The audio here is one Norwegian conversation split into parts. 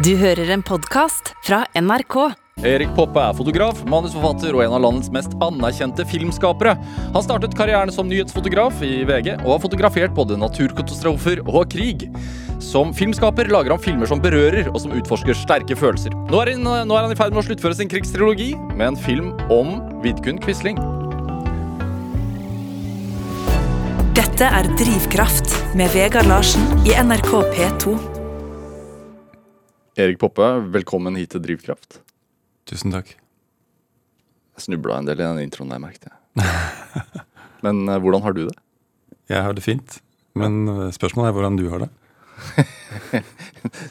Du hører en podkast fra NRK. Erik Poppe er fotograf, manusforfatter og en av landets mest anerkjente filmskapere. Han startet karrieren som nyhetsfotograf i VG og har fotografert både naturkatastrofer og krig. Som filmskaper lager han filmer som berører og som utforsker sterke følelser. Nå er, han, nå er han i ferd med å sluttføre sin krigstrilogi med en film om Vidkun Quisling. Dette er Drivkraft med Vegard Larsen i NRK P2. Erik Poppe, velkommen hit til Drivkraft. Tusen takk. Jeg snubla en del i den introen der, merket jeg. Men eh, hvordan har du det? Jeg har det fint. Men eh, spørsmålet er hvordan du har det.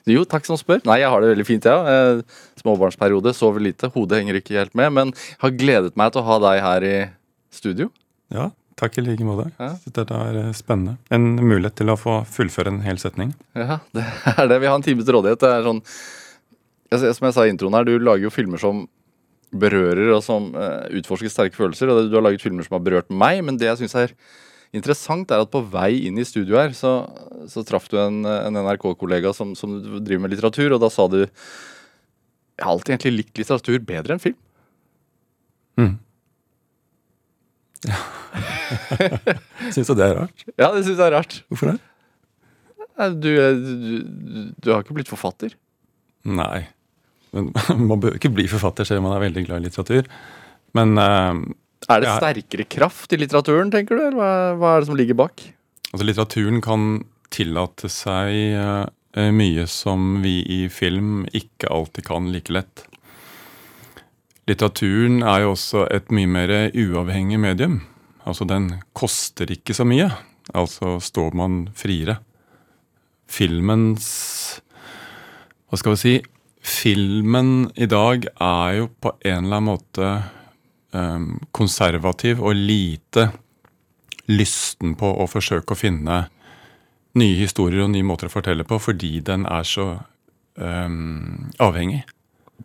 Jo, takk som spør. Nei, jeg har det veldig fint, jeg ja. Eh, Småbarnsperiode, sover lite. Hodet henger ikke helt med. Men har gledet meg til å ha deg her i studio. Ja, takk i like måte. Ja. Dette er eh, spennende. En mulighet til å få fullføre en hel setning. Ja, det er det. Vi har en time til rådighet. Det er sånn Som jeg sa i introen her, du lager jo filmer som berører og som eh, utforsker sterke følelser. Og du har laget filmer som har berørt meg, men det jeg syns er interessant, er at på vei inn i studio her, så, så traff du en, en NRK-kollega som, som driver med litteratur, og da sa du Jeg har alltid egentlig likt litteratur bedre enn film. Mm. Syns du det er rart? Ja, det syns jeg er rart. Hvorfor det? Du, du, du har ikke blitt forfatter. Nei. Men Man bør ikke bli forfatter selv om man er veldig glad i litteratur. Men uh, Er det Ja. sterkere kraft i litteraturen, tenker du? Eller hva, hva er det som ligger bak? altså, litteraturen kan tillate seg uh, mye som vi i film ikke alltid kan like lett. Litteraturen er jo også et mye mer uavhengig medium. Altså, den koster ikke så mye. Altså står man friere. Filmens Hva skal vi si? Filmen i dag er jo på en eller annen måte um, konservativ og lite lysten på å forsøke å finne nye historier og nye måter å fortelle på, fordi den er så um, avhengig.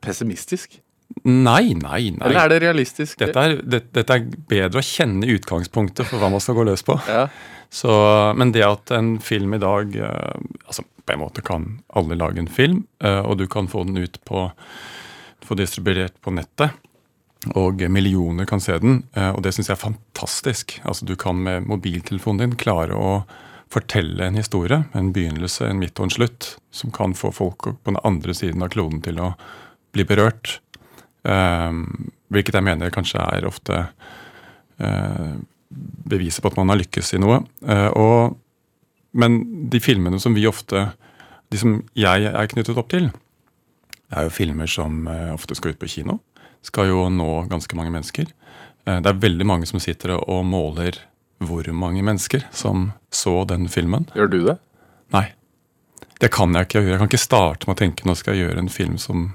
Pessimistisk? Nei, nei, nei. Eller er det realistisk? Dette er, det, dette er bedre å kjenne utgangspunktet for hva man skal gå løs på. Ja. Så, men det at en film i dag eh, altså På en måte kan alle lage en film, eh, og du kan få den ut på Få distribuert på nettet. Og millioner kan se den, eh, og det syns jeg er fantastisk. Altså Du kan med mobiltelefonen din klare å fortelle en historie, en begynnelse, en midt og en slutt, som kan få folk på den andre siden av kloden til å bli berørt. Eh, hvilket jeg mener kanskje er ofte eh, beviset på at man har lykkes i noe. Eh, og, men de filmene som vi ofte De som jeg er knyttet opp til, er jo filmer som eh, ofte skal ut på kino. Skal jo nå ganske mange mennesker. Eh, det er veldig mange som sitter og måler hvor mange mennesker som så den filmen. Gjør du det? Nei. Det kan jeg ikke gjøre. Jeg kan ikke starte med å tenke nå skal jeg gjøre en film som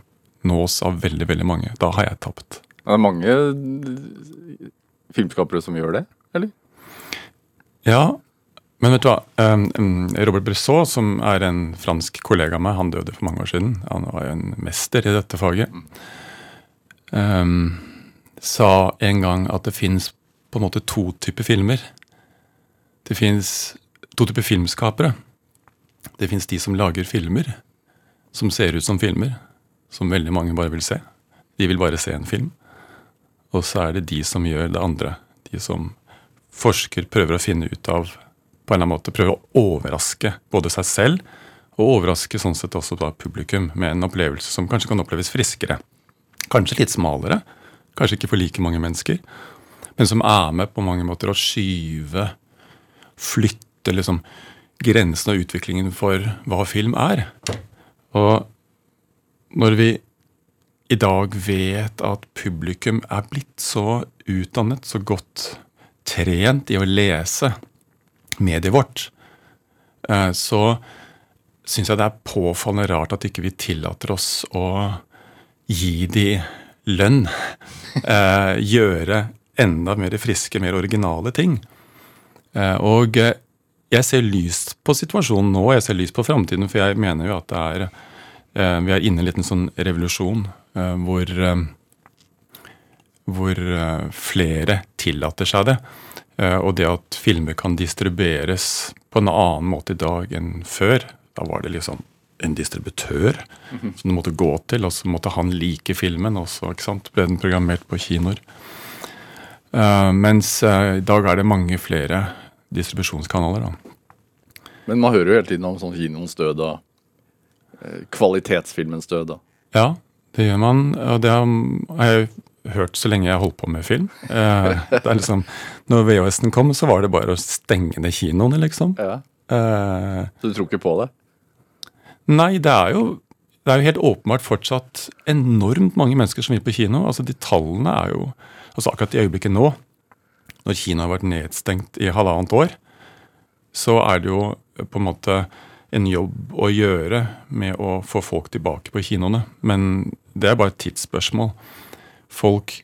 nås av veldig, veldig mange. Da har jeg tapt. Det er mange eh, filmskapere som gjør det, eller? Ja, men vet du hva? Um, um, Robert Bressot, som er en fransk kollega av meg, han døde for mange år siden. Han var jo en mester i dette faget. Um, sa en gang at det fins på en måte to typer filmer. Det fins to typer filmskapere. Det fins de som lager filmer som ser ut som filmer, som veldig mange bare vil se. De vil bare se en film. Og så er det de som gjør det andre. De som forsker prøver å finne ut av på en eller annen måte prøver å overraske både seg selv og overraske sånn sett også da publikum med en opplevelse som kanskje kan oppleves friskere. Kanskje litt smalere, kanskje ikke for like mange mennesker, men som er med på mange måter å skyve, flytte liksom grensen og utviklingen for hva film er. Og når vi i dag vet at publikum er blitt så utdannet, så godt trent i å lese mediet vårt, eh, så syns jeg det er påfallende rart at ikke vi tillater oss å gi de lønn. Eh, gjøre enda mer friske, mer originale ting. Eh, og jeg ser lyst på situasjonen nå, jeg ser lyst på framtiden, for jeg mener jo at det er Vi er inne i en liten sånn revolusjon eh, hvor eh, hvor eh, flere tillater seg det. Eh, Og det at filmer kan distribueres på en annen måte i dag enn før. Da var det liksom en distributør som du måtte gå til, og så måtte han like filmen, og så ble den programmert på kinoer. Eh, mens eh, i dag er det mange flere distribusjonskanaler. da. Men man hører jo hele tiden om sånn kinoens død eh, kvalitetsfilmens død. da. Ja, det gjør man. Og det har jeg hørt så lenge jeg har holdt på med film. Eh, det er liksom, når VHS-en kom, så var det bare å stenge ned kinoene, liksom. Ja. Eh, Så du tror ikke på det? Nei, det er jo det er jo helt åpenbart fortsatt enormt mange mennesker som vil på kino. Altså De tallene er jo altså Akkurat i øyeblikket nå, når Kina har vært nedstengt i halvannet år, så er det jo på en måte en jobb å gjøre med å få folk tilbake på kinoene. Men det er bare et tidsspørsmål. Folk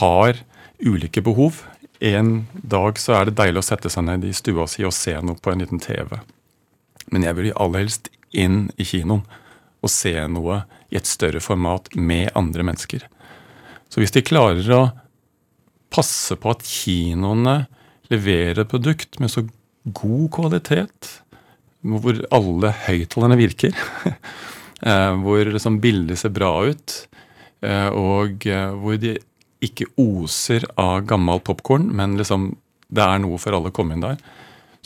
har ulike behov. En dag så er det deilig å sette seg ned i stua si og se noe på en liten TV. Men jeg vil aller helst inn i kinoen og se noe i et større format med andre mennesker. Så hvis de klarer å passe på at kinoene leverer produkt med så god kvalitet, hvor alle høyttalerne virker, eh, hvor liksom bildet ser bra ut, eh, og eh, hvor de ikke oser av gammel popkorn, men liksom det er noe for alle å komme inn der,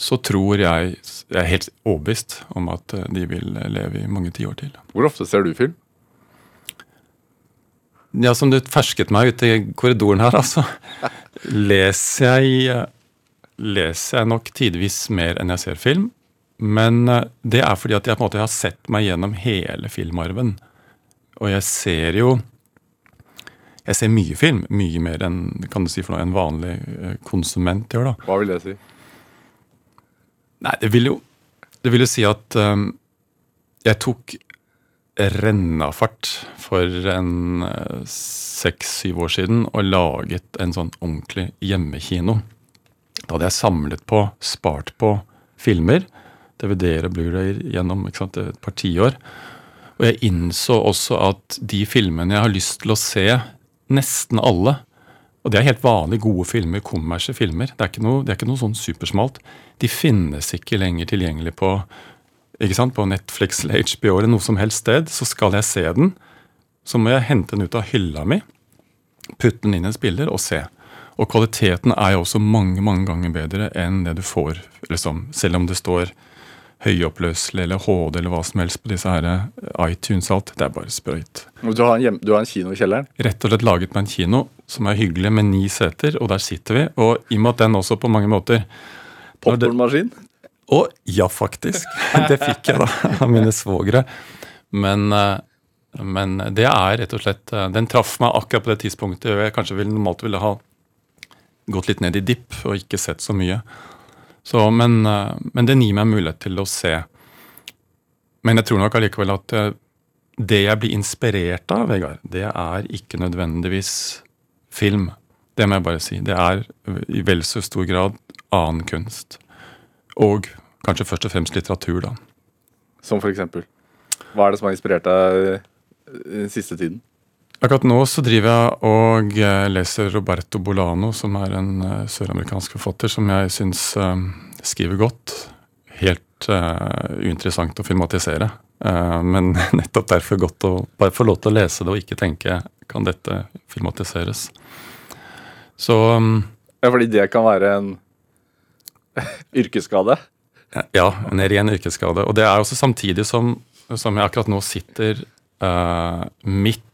så tror jeg Jeg er helt overbevist om at de vil leve i mange tiår til. Hvor ofte ser du film? Ja, som du fersket meg ute i korridoren her, altså. Leser jeg, leser jeg nok tidvis mer enn jeg ser film. Men eh, det er fordi at jeg på en måte har sett meg gjennom hele filmarven. Og jeg ser jo Jeg ser mye film. Mye mer enn kan du si for noe, en vanlig eh, konsument gjør. da. Hva vil det si? Nei, det vil jo, det vil jo si at um, jeg tok rennafart for en seks-syv år siden og laget en sånn ordentlig hjemmekino. Da hadde jeg samlet på, spart på filmer, DVD-er og Blu-rayer gjennom et par tiår. Og jeg innså også at de filmene jeg har lyst til å se, nesten alle, og det er helt vanlige, gode filmer, kommersielle filmer. Det er ikke noe, det er ikke noe sånn supersmalt. De finnes ikke lenger tilgjengelig på, på Netflix eller HBO eller noe som helst sted. Så skal jeg se den, så må jeg hente den ut av hylla mi, putte den inn i en spiller og se. Og kvaliteten er jo også mange mange ganger bedre enn det du får, liksom, selv om det står høyoppløselig eller HD eller hva som helst på disse her eh, iTunes og alt. Det er bare sprøyt. Du har, en hjem, du har en kino i kjelleren? Rett og slett laget meg en kino som er hyggelig, med ni seter, og der sitter vi. Og i og med at den også på mange måter Popkornmaskin? Å, ja, faktisk. Det fikk jeg da av mine svogere. Men, eh, men det er rett og slett eh, Den traff meg akkurat på det tidspunktet jeg kanskje ville, normalt ville ha gått litt ned i dipp og ikke sett så mye. Så, men, eh, men den gir meg mulighet til å se. Men jeg tror nok allikevel at eh, det jeg blir inspirert av, Vegard, det er ikke nødvendigvis film. Det må jeg bare si. Det er i vel så stor grad annen kunst. Og kanskje først og fremst litteratur, da. Som for eksempel? Hva er det som har inspirert deg eh, den siste tiden? Akkurat nå så driver jeg og eh, leser Roberto Bolano, som er en eh, søramerikansk forfatter som jeg syns eh, skriver godt. Helt uh, uinteressant å filmatisere. Uh, men nettopp derfor godt å bare få lov til å lese det og ikke tenke kan dette filmatiseres. Så um, Ja, Fordi det kan være en yrkesskade? Ja, en ren yrkesskade. Og det er også samtidig som, som jeg akkurat nå sitter uh, midt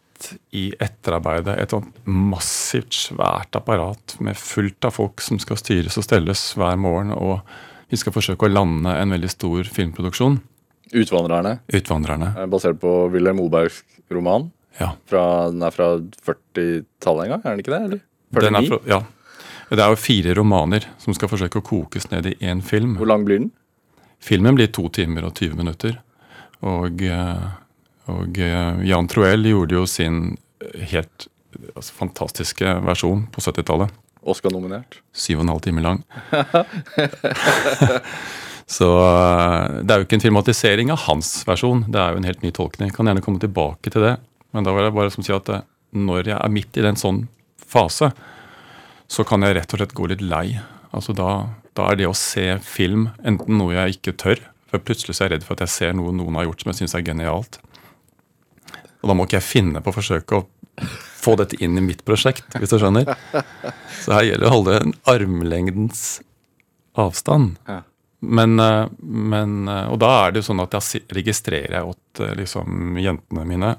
i etterarbeidet. Et sånt massivt, svært apparat med fullt av folk som skal styres og stelles hver morgen. Og vi skal forsøke å lande en veldig stor filmproduksjon. 'Utvandrerne', Utvandrerne. er basert på Wilhelm Mobergs roman. Ja. Fra, den er fra 40-tallet en gang, er den ikke det? eller? Den er 49? fra, ja. Det er jo fire romaner som skal forsøke å kokes ned i én film. Hvor lang blir den? Filmen blir to timer og 20 minutter. Og, eh, og eh, Jan Troell gjorde jo sin helt altså, fantastiske versjon på 70-tallet. Oscar-nominert. Syv og en halv time lang. Så eh, det er jo ikke en filmatisering av hans versjon, det er jo en helt ny tolkning. Jeg kan gjerne komme tilbake til det, men da vil jeg bare som si at eh, når jeg er midt i den sånn fase, så kan jeg rett og slett gå litt lei. Altså da, da er det å se film enten noe jeg ikke tør, For plutselig så er jeg redd for at jeg ser noe noen har gjort som jeg syns er genialt. Og da må ikke jeg finne på å forsøke å få dette inn i mitt prosjekt, hvis du skjønner. Så her gjelder det å holde en armlengdens avstand. Men, eh, men eh, Og da er det jo sånn at jeg registrerer jeg at eh, liksom jentene mine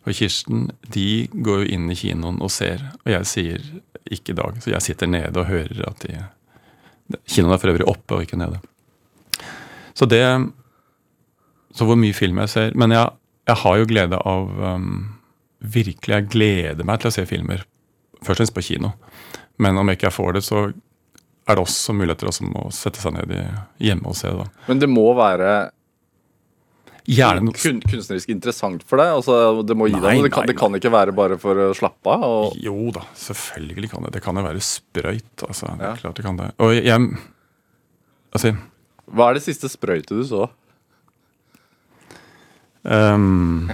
og Kirsten de går jo inn i kinoen og ser, og jeg sier ikke i dag. Så jeg sitter nede og hører at de Kinoen er for øvrig oppe og ikke nede. Så det Så hvor mye film jeg ser Men jeg, jeg har jo glede av um, Virkelig, jeg gleder meg til å se filmer. Først og fremst på kino. Men om ikke jeg får det, så er det også muligheter også å sette seg ned i, hjemme og se det. Men det må være Gjerne kun, kunstnerisk interessant for deg? Altså, det må gi Nei, deg noe. Det kan, det kan ikke være bare for å slappe av? Og, Jo da, selvfølgelig kan det. Det kan jo være sprøyt. altså. Det Ja. er klart det kan det. Og jeg, altså, hva er det siste sprøytet du så? Ehm,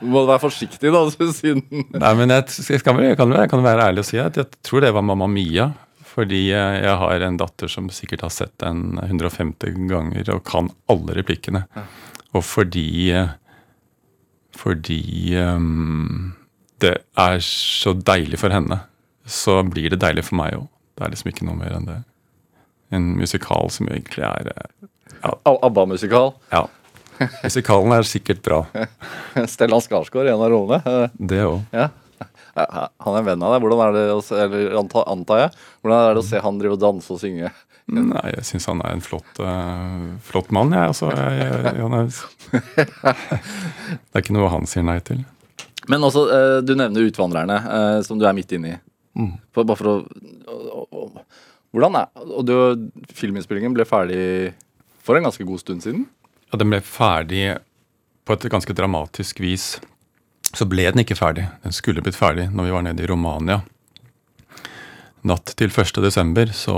Du må være forsiktig, da, siden Nei, men jeg, jeg, skal, jeg, kan, jeg kan være ærlig og si at jeg tror det var Mamma Mia. Fordi jeg har en datter som sikkert har sett den 150 ganger og kan alle replikkene. Og fordi Fordi um, det er så deilig for henne, så blir det deilig for meg òg. Det er liksom ikke noe mer enn det. En musikal som egentlig er ja. ABBA-musikal. Ja. Musikalen er sikkert bra. Stellan Skarsgård i en av rollene. Det òg. Ja. Han er en venn av deg. Hvordan er det å se, eller antar jeg, hvordan er det å se han drive og danse og synge? Nei, jeg syns han er en flott, uh, flott mann, jeg. Altså, jeg, jeg, jeg er, det er ikke noe han sier nei til. Men også, uh, du nevner Utvandrerne, uh, som du er midt inne i. Mm. For, bare for å å- å- Hvordan er Og du, filminnspillingen ble ferdig for en ganske god stund siden? Og den ble ferdig på et ganske dramatisk vis. Så ble den ikke ferdig. Den skulle blitt ferdig når vi var nede i Romania. Natt til 1. desember så,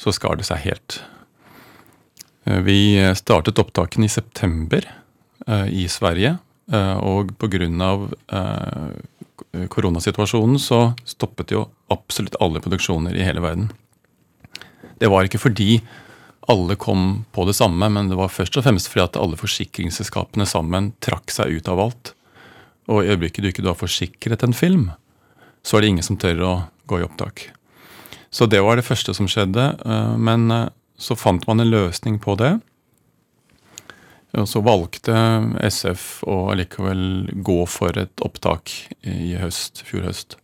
så skar det seg helt. Eh, Vi startet opptakene i september eh, i Sverige. eh, Og pga. Koronasituasjonen så stoppet jo absolutt alle produksjoner i hele verden. Det var ikke fordi alle kom på det samme, men det var først og fremst fordi at alle forsikringsselskapene sammen trakk seg ut av alt. Og i øyeblikket du ikke har forsikret en film, så er det ingen som tør å gå i opptak. Så det var det første som skjedde. eh, Men eh, så fant man en løsning på det. Og så valgte SF å likevel gå for et opptak i høst, fjor høst.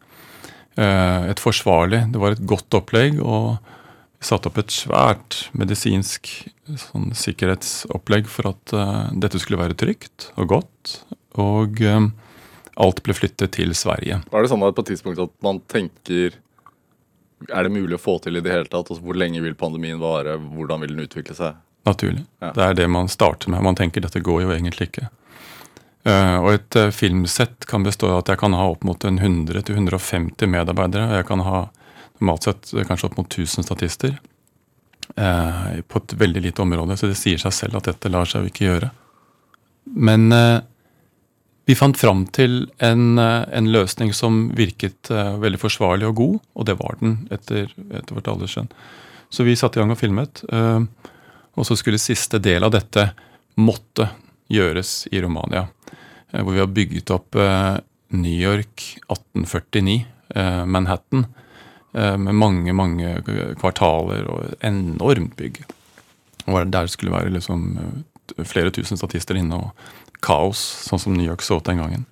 Eh, Et forsvarlig, det var et godt opplegg. og vi satte opp et svært medisinsk sånn, sikkerhetsopplegg for at uh, dette skulle være trygt og godt. Og eh, alt ble flyttet til Sverige. Er det sånn at på et tidspunkt at man tenker Er det mulig å få til i det hele tatt? Altså, hvor lenge vil pandemien vare? Hvordan vil den utvikle seg? Naturlig. Ja. Det er det man starter med. Man tenker dette går jo egentlig ikke. Uh, og et uh, filmsett kan bestå av at jeg kan ha opp mot 100-150 medarbeidere. Og jeg kan ha normalt sett eh, kanskje opp mot 1000 statister. eh, på et veldig lite område. Så det sier seg selv at dette lar seg jo ikke gjøre. Men eh, vi fant fram til en, eh, en løsning som virket eh, veldig forsvarlig og god, og det var den etter, etter vårt alders skjønn. Så vi satte i gang og filmet. eh, og så skulle siste del av dette måtte gjøres i Romania. Hvor vi har bygget opp New York 1849, eh, Manhattan, med mange, mange kvartaler og enormt bygg. Og der skulle være liksom eh, flere tusen statister inne, og kaos, sånn som New York så den gangen.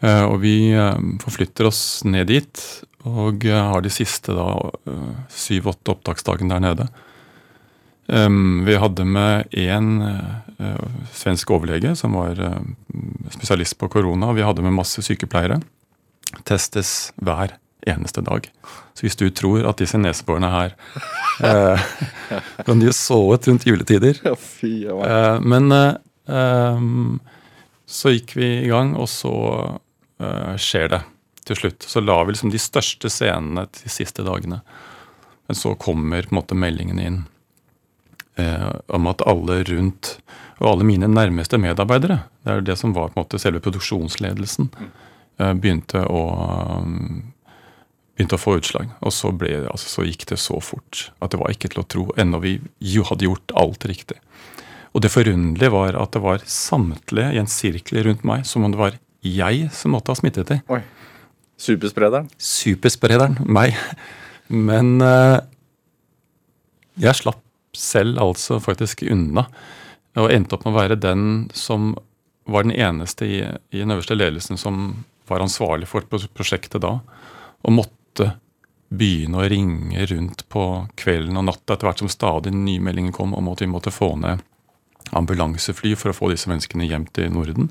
Eh, Og vi eh, forflytter oss ned dit, og eh, har de siste da eh, syv-åtte opptaksdagene der nede. Vi hadde med én svensk overlege som var spesialist på korona. Vi hadde med masse sykepleiere. Testes hver eneste dag. Så hvis du tror at disse neseborene her eh, kan de så ut rundt juletider Ja, fy. Eh, Men eh, ehm, så gikk vi i gang, og så eh, skjer det til slutt. Så la vi liksom de største scenene de siste dagene. Men så kommer på en måte meldingen inn eh, om at alle rundt, og alle mine nærmeste medarbeidere, det er det som var på en måte selve produksjonsledelsen, eh, begynte å begynte å få utslag. Og så, ble, altså, så gikk det så fort at det var ikke til å tro, ennå vi jo hadde gjort alt riktig. Og det forunderlige var at det var samtlige i en sirkel rundt meg som om det var jeg som måtte ha smittet dem. Oi. Supersprederen. Supersprederen, meg. Men uh, jeg slapp selv altså faktisk unna. Og endte opp med å være den som var den eneste i, i den øverste ledelsen som var ansvarlig for prosjektet da. Og måtte begynne å ringe rundt på kvelden og natta etter hvert som stadig nye meldinger kom om at vi måtte få ned ambulansefly for å få disse menneskene hjem til Norden.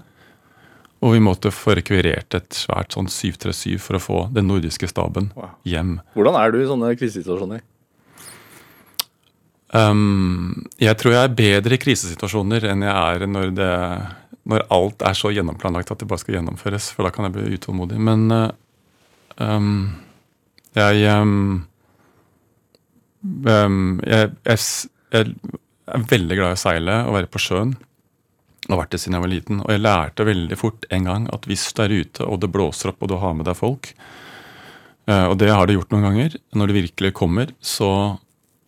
Og vi måtte få rekvirert et svært sånn 737 for å få den nordiske staben hjem. Hvordan er du i sånne krisesituasjoner? Um, jeg tror jeg er bedre i krisesituasjoner enn jeg er når, det, når alt er så gjennomplanlagt at det bare skal gjennomføres. For da kan jeg bli utålmodig. Men uh, um, jeg, um, um, jeg, jeg, jeg er veldig glad i å seile og være på sjøen. Og har vært det siden jeg var liten. Og jeg lærte veldig fort en gang at hvis du er ute og det blåser opp og du har med deg folk, eh, og det har det gjort noen ganger, når det virkelig kommer, så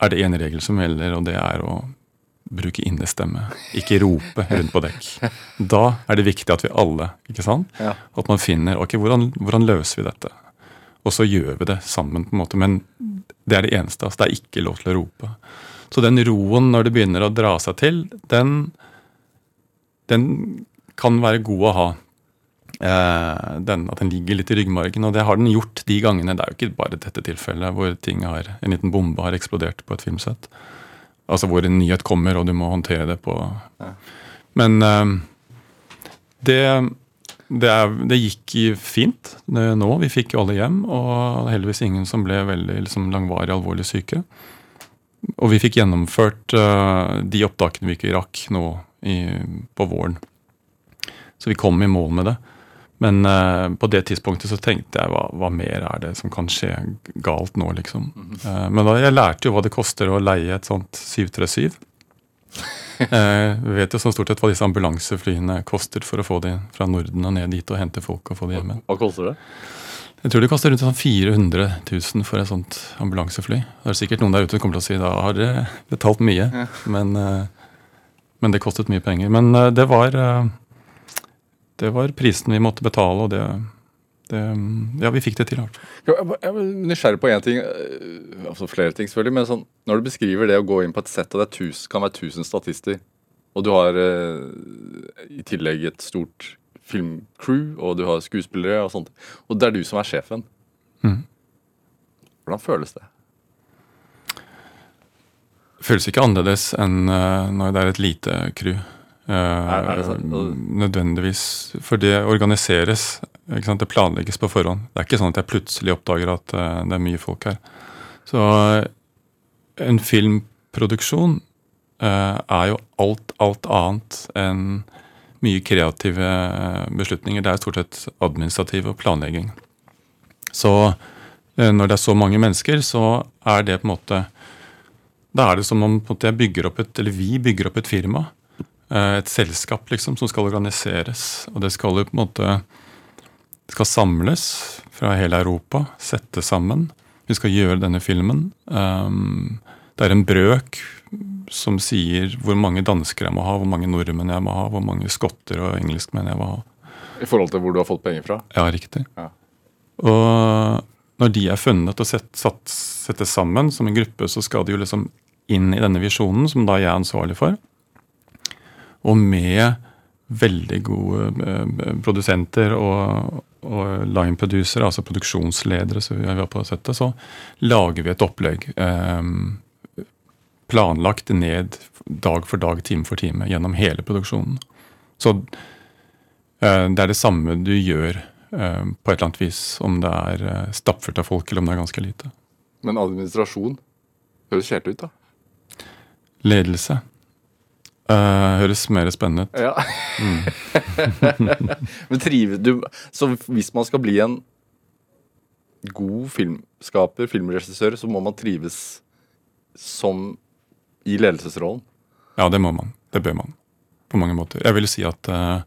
er det én regel som gjelder, og det er å bruke innestemme. Ikke rope rundt på dekk. Da er det viktig at vi alle, ikke sant? Ja. At man finner ok, hvordan, hvordan løser vi dette? Og så gjør vi det sammen, på en måte. Men det er det eneste. altså Det er ikke lov til å rope. Så den roen når det begynner å dra seg til, den, den kan være god å ha. Eh, den, at den ligger litt i ryggmargen. Og det har den gjort de gangene. Det er jo ikke bare dette tilfellet hvor ting har, en liten bombe har eksplodert på et filmsett. Altså hvor en nyhet kommer, og du må håndtere det på Men eh, det, det, er, det gikk fint nå. Vi fikk alle hjem, og heldigvis ingen som ble veldig liksom, langvarig alvorlig syke. Og vi fikk gjennomført uh, de opptakene vi ikke rakk nå i, på våren. Så vi kom i mål med det. Men uh, på det tidspunktet så tenkte jeg hva, hva mer er det som kan skje galt nå, liksom. Uh, men da, jeg lærte jo hva det koster å leie et sånt 737. Eh, vi vet jo sånn stort sett hva disse ambulanseflyene koster for å få de fra Norden og ned dit og hente folk og få de hjem igjen. Hva koster det? Jeg tror det koster rundt sånn 400 000 for et sånt ambulansefly. Det er sikkert noen der ute som kommer til å si da har dere betalt mye, men, eh, men det kostet mye penger. Men eh, det var det var prisen vi måtte betale, og det, det Ja, vi fikk det til. Jeg er- er nysgjerrig på én ting, øh, altså flere ting selvfølgelig, men sånn, når du beskriver det å gå inn på et sett, og det kan være 1000 statister, og du har eh, i tillegg et stort filmcrew, og du har skuespillere og sånt, og det er du som er sjefen. Mm. Hvordan føles det? føles ikke annerledes enn eh, når det er et lite crew. Eh, Er- er det sant? nødvendigvis. For det organiseres. Det planlegges på forhånd. Det er ikke sånn at jeg plutselig oppdager at eh, det er mye folk her. Så eh, en filmproduksjon eh, er jo alt, alt annet enn mye kreative beslutninger. Det er stort sett administrativ og planlegging. Så når det er så mange mennesker, så er det på en måte da er det som om bygger opp et, vi bygger opp et firma. Et selskap liksom, som skal organiseres. Og det skal jo på en måte skal samles fra hele Europa, sette sammen. Vi skal gjøre denne filmen. Um, det er en brøk som sier hvor mange dansker jeg må ha, hvor mange nordmenn jeg må ha, hvor mange skotter og engelskmenn jeg må ha. I forhold til hvor du har fått penger fra? Ja, riktig. Ja. Og når de er funnet og sett, satt, settes sammen som en gruppe, så skal de jo liksom inn i denne visjonen, som da jeg er ansvarlig for. Og med veldig gode eh, produsenter og, og line-producere, altså produksjonsledere, så vi har på settet, så lager vi et opplegg. Eh, planlagt ned dag for dag, time for time, gjennom hele produksjonen. Så eh, det er det samme du gjør eh, på et eller annet vis, om det er eh, stappfullt av folk, eller om det er ganske lite. Men administrasjon høres kjedelig ut, da. Ledelse eh, høres mer spennende ut. Ja. Men trives du Så hvis man skal bli en god filmskaper, filmregissør, så må man trives som i ledelsesrollen. Ja, det må man. Det bør man. På mange måter. Jeg vil si at uh,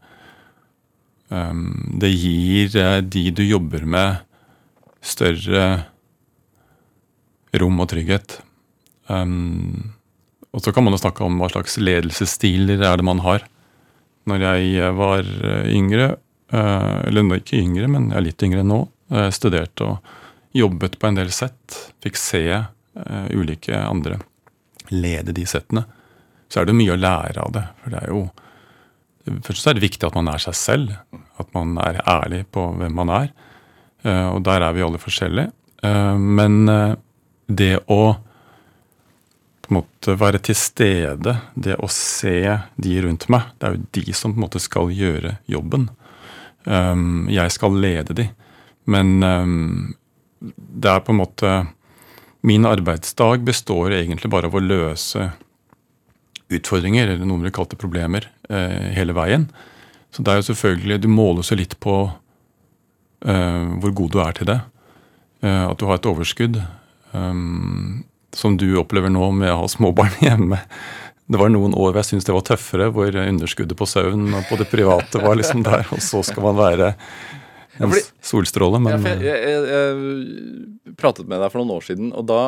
um, det gir uh, de du jobber med, større rom og trygghet. Um, og så kan man jo snakke om hva slags ledelsesstiler er det man har. Når jeg var yngre, uh, eller ikke yngre, men jeg er litt yngre enn nå, studerte og jobbet på en del sett, fikk se ulike andre lede de settene, så er det mye å lære av det. For det er jo Først er det viktig at man er seg selv. At man er ærlig på hvem man er. Og der er vi alle forskjellige. Men det å måte være til stede, det å se de rundt meg, det er jo de som på en måte skal gjøre jobben. Um, jeg skal lede de. Men um, det er på en måte Min arbeidsdag består egentlig bare av å løse utfordringer, eller noen ville kalt det problemer, uh, hele veien. Så det er jo selvfølgelig Du måles jo litt på uh, hvor god du er til det. Uh, at du har et overskudd. Um, som du opplever nå med å ha småbarn hjemme. Det var noen år hvor jeg syntes det var tøffere, hvor underskuddet på søvn og på det private var liksom der, og så skal man være en solstråle. Men ja, jeg, jeg, jeg, pratet med deg for noen år siden, og da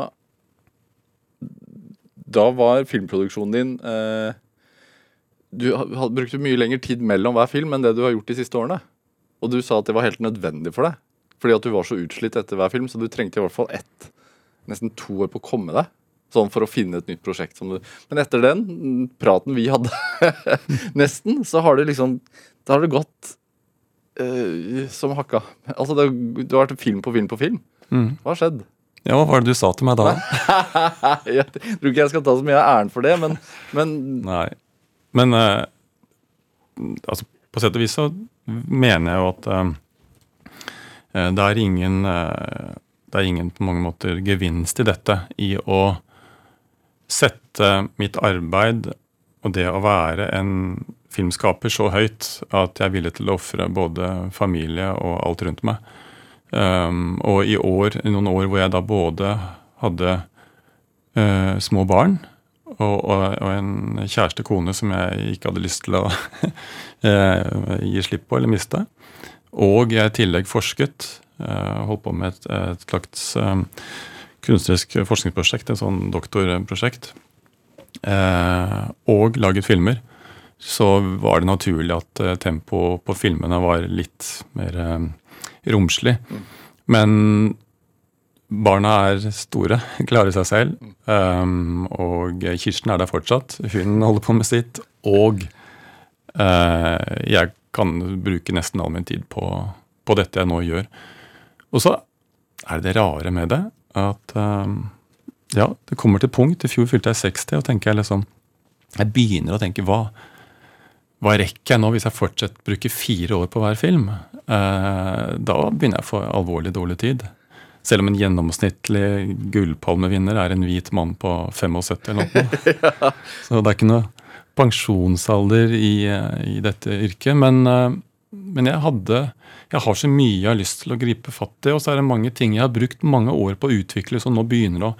Da var filmproduksjonen din eh, Du hadde brukt mye lengre tid mellom hver film enn det du har gjort de siste årene. Og du sa at det var helt nødvendig for deg. Fordi at du var så utslitt etter hver film, så du trengte i hvert fall ett nesten to år på å komme deg. Sånn for å finne et nytt prosjekt. Men etter den praten vi hadde, nesten, så har det liksom Da har det gått øh, som hakka. Altså, det, du har vært film på film på film. Mm. Hva har skjedd? Ja, Hva var det du sa til meg da? jeg tror ikke jeg skal ta så mye av æren for det, men, men Nei. Men øh, altså, på sett og vis så mener jeg jo at øh, det er ingen det er ingen på mange måter gevinst i dette, i å sette mitt arbeid og det å være en filmskaper så høyt at jeg er villig til å ofre både familie og alt rundt meg. Um, og i år, noen år hvor jeg da både hadde uh, små barn og, og, og, en kjæreste kone som jeg ikke hadde lyst til å uh, gi slipp på eller miste, og jeg i tillegg forsket Eh, holdt på med et, et slags eh, kunstnerisk forskningsprosjekt, et sånn doktorprosjekt, eh, og laget filmer, så var det naturlig at tempoet på filmene var litt mer romslig. Men barna er store, klarer seg selv. Og Kirsten er der fortsatt. Hun holder på med sitt. Og jeg kan bruke nesten all min tid på, på dette jeg nå gjør. Og så er det det rare med det at um, ja, det kommer til punkt. I fjor fylte jeg 60, og tenker jeg liksom Jeg begynner å tenke hva, hva rekker jeg nå hvis jeg fortsatt bruker fire år på hver film? Uh, da begynner jeg å få alvorlig dårlig tid. Selv om en gjennomsnittlig gullpalmevinner er en hvit mann på 75 eller noe. ja. Så det er ikke noe pensjonsalder i, i dette yrket. Men, uh, men jeg hadde jeg har så mye jeg har lyst til å gripe fatt i, og så er det mange ting jeg har brukt mange år på å utvikle, som nå begynner å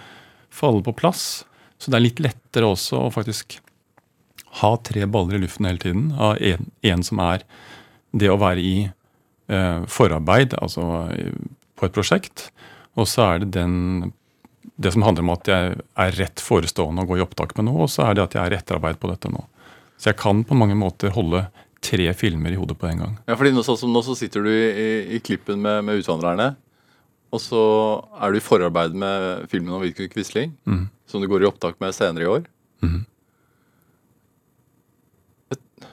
falle på plass. Så det er litt lettere også å faktisk ha tre baller i luften hele tiden. Ha en, som er det å være i eh, forarbeid, altså på et prosjekt. Og så er det den, det som handler om at jeg er rett forestående og går i opptak med noe, og så er det at jeg er etterarbeid på dette nå. Så jeg kan på mange måter holde tre filmer i hodet på en gang. Ja, fordi nå, sånn som nå så sitter du i, i klippen med, med Utvandrerne. Og så er du i forarbeid med filmen om Vidkun Quisling, mm. som du går i opptak med senere i år. Mm. Et,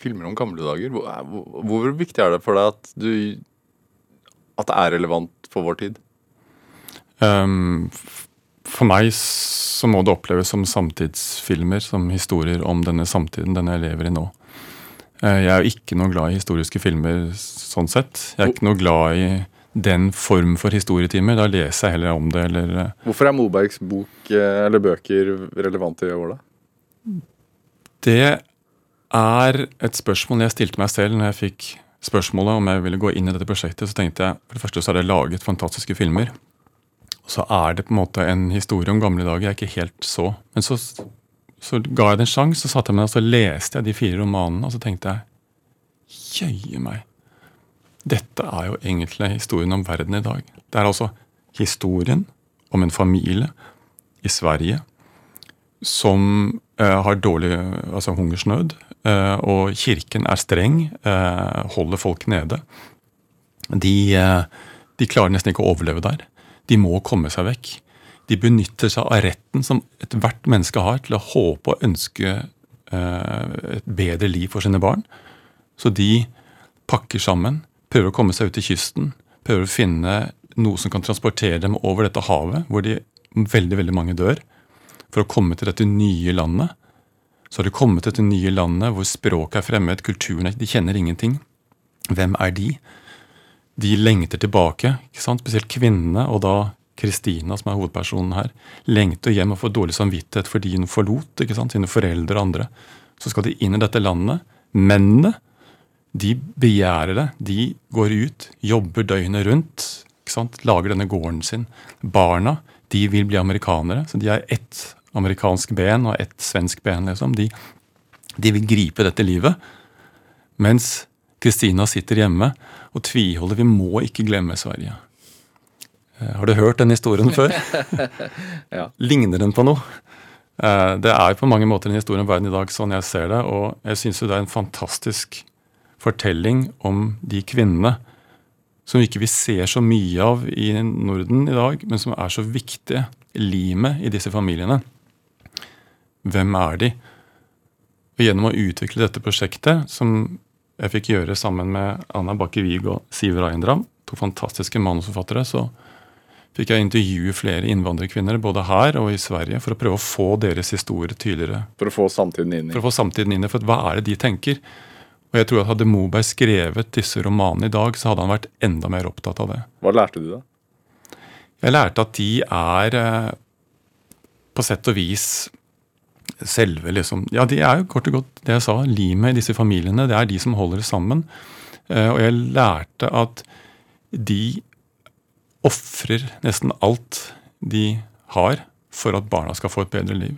filmer om gamle dager. Hvor, hvor, hvor, viktig er det for deg at, du, at det er relevant for vår tid? Um, for meg så må det oppleves som samtidsfilmer, som historier om denne samtiden, den jeg lever i nå. Eh, jeg er jo ikke noe glad i historiske filmer sånn sett. Jeg er ikke noe glad i den form for historietimer. Da leser jeg heller om det, eller eh. Hvorfor er Mobergs bok eh, eller bøker relevante i år, da? Det er et spørsmål jeg stilte meg selv når jeg fikk spørsmålet om jeg ville gå inn i dette prosjektet. Så tenkte jeg for det første så er det laget fantastiske filmer. Og så er det på en måte en historie om gamle dager jeg ikke helt så. Men så så ga jeg det en sjanse, så satte jeg meg og så leste jeg de fire romanene, og så tenkte jeg Jøye meg. Dette er jo egentlig historien om verden i dag. Det er altså historien om en familie i Sverige som eh, har dårlig altså hungersnød, eh, og kirken er streng, eh, holder folk nede. De, eh, de klarer nesten ikke å overleve der. De må komme seg vekk. De benytter seg av retten som ethvert menneske har til å håpe og ønske eh, et bedre liv for sine barn. Så de pakker sammen, prøver å komme seg ut til kysten, prøver å finne noe som kan transportere dem over dette havet, hvor de veldig, veldig mange dør, for å komme til dette nye landet. Så har de kommet til dette nye landet hvor språket er fremmed, kulturen er De kjenner ingenting. Hvem er de? De lengter tilbake, ikke sant? spesielt kvinnene, og da Kristina, som er hovedpersonen her, lengter hjem og får dårlig samvittighet fordi hun forlot ikke sant? sine foreldre og andre. Så skal de inn i dette landet. Mennene de begjærer det. De går ut, jobber døgnet rundt, ikke sant? lager denne gården sin. Barna de vil bli amerikanere, så de har ett amerikansk ben og ett svensk ben. liksom. De, de vil gripe dette livet. Mens Kristina sitter hjemme og tviholder. Vi må ikke glemme Sverige. Eh, Har du hørt den historien før? Ja. Ligner den på noe? Eh, Det er på mange måter en historie om verden i dag, sånn jeg ser det. Og jeg syns det er en fantastisk fortelling om de kvinnene som ikke vi ser så mye av i Norden i dag, men som er så viktige. Limet i disse familiene. Hvem er de? Og Gjennom å utvikle dette prosjektet, som jeg fikk gjøre sammen med Anna Bakke Wiig og Siv Reindram, to fantastiske manusforfattere, så fikk jeg intervjue flere innvandrerkvinner både her og i Sverige for å prøve å få deres historie tydeligere. For å få samtiden inn i For å få samtiden inn i for hva er det de tenker? Og jeg tror at Hadde Moberg skrevet disse romanene i dag, så hadde han vært enda mer opptatt av det. Hva lærte du da? Jeg lærte at de er eh, på sett og vis selve liksom Ja, de er jo kort og godt det jeg sa, limet i disse familiene. Det er de som holder det sammen. Eh, og jeg lærte at de ofrer nesten alt de har for at barna skal få et bedre liv.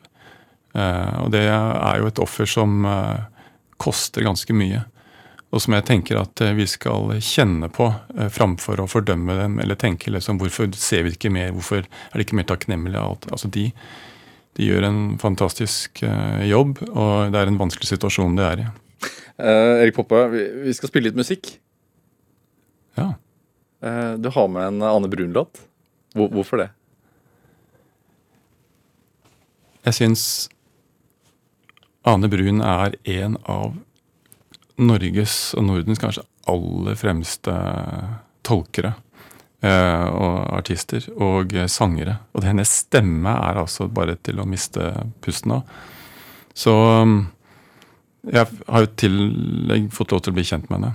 Eh, og det er jo et offer som eh, koster ganske mye. Og som jeg tenker at eh, vi skal kjenne på framfor å fordømme dem, eller tenke liksom hvorfor ser vi ikke mer, hvorfor er det ikke mer takknemlige? alt. Altså de, de gjør en fantastisk jobb, og det er en vanskelig situasjon de er i. Eh, Erik Poppe, vi, vi skal spille litt musikk. Ja. Eh, du har med en Anne Brun-låt. Hvorfor det? Jeg syns Ane Brun er en av Norges og Nordens kanskje aller fremste tolkere. eh, og artister og sangere. Og hennes stemme er altså bare til å miste pusten av. Så um, jeg har jo i tillegg fått lov til å bli kjent med henne.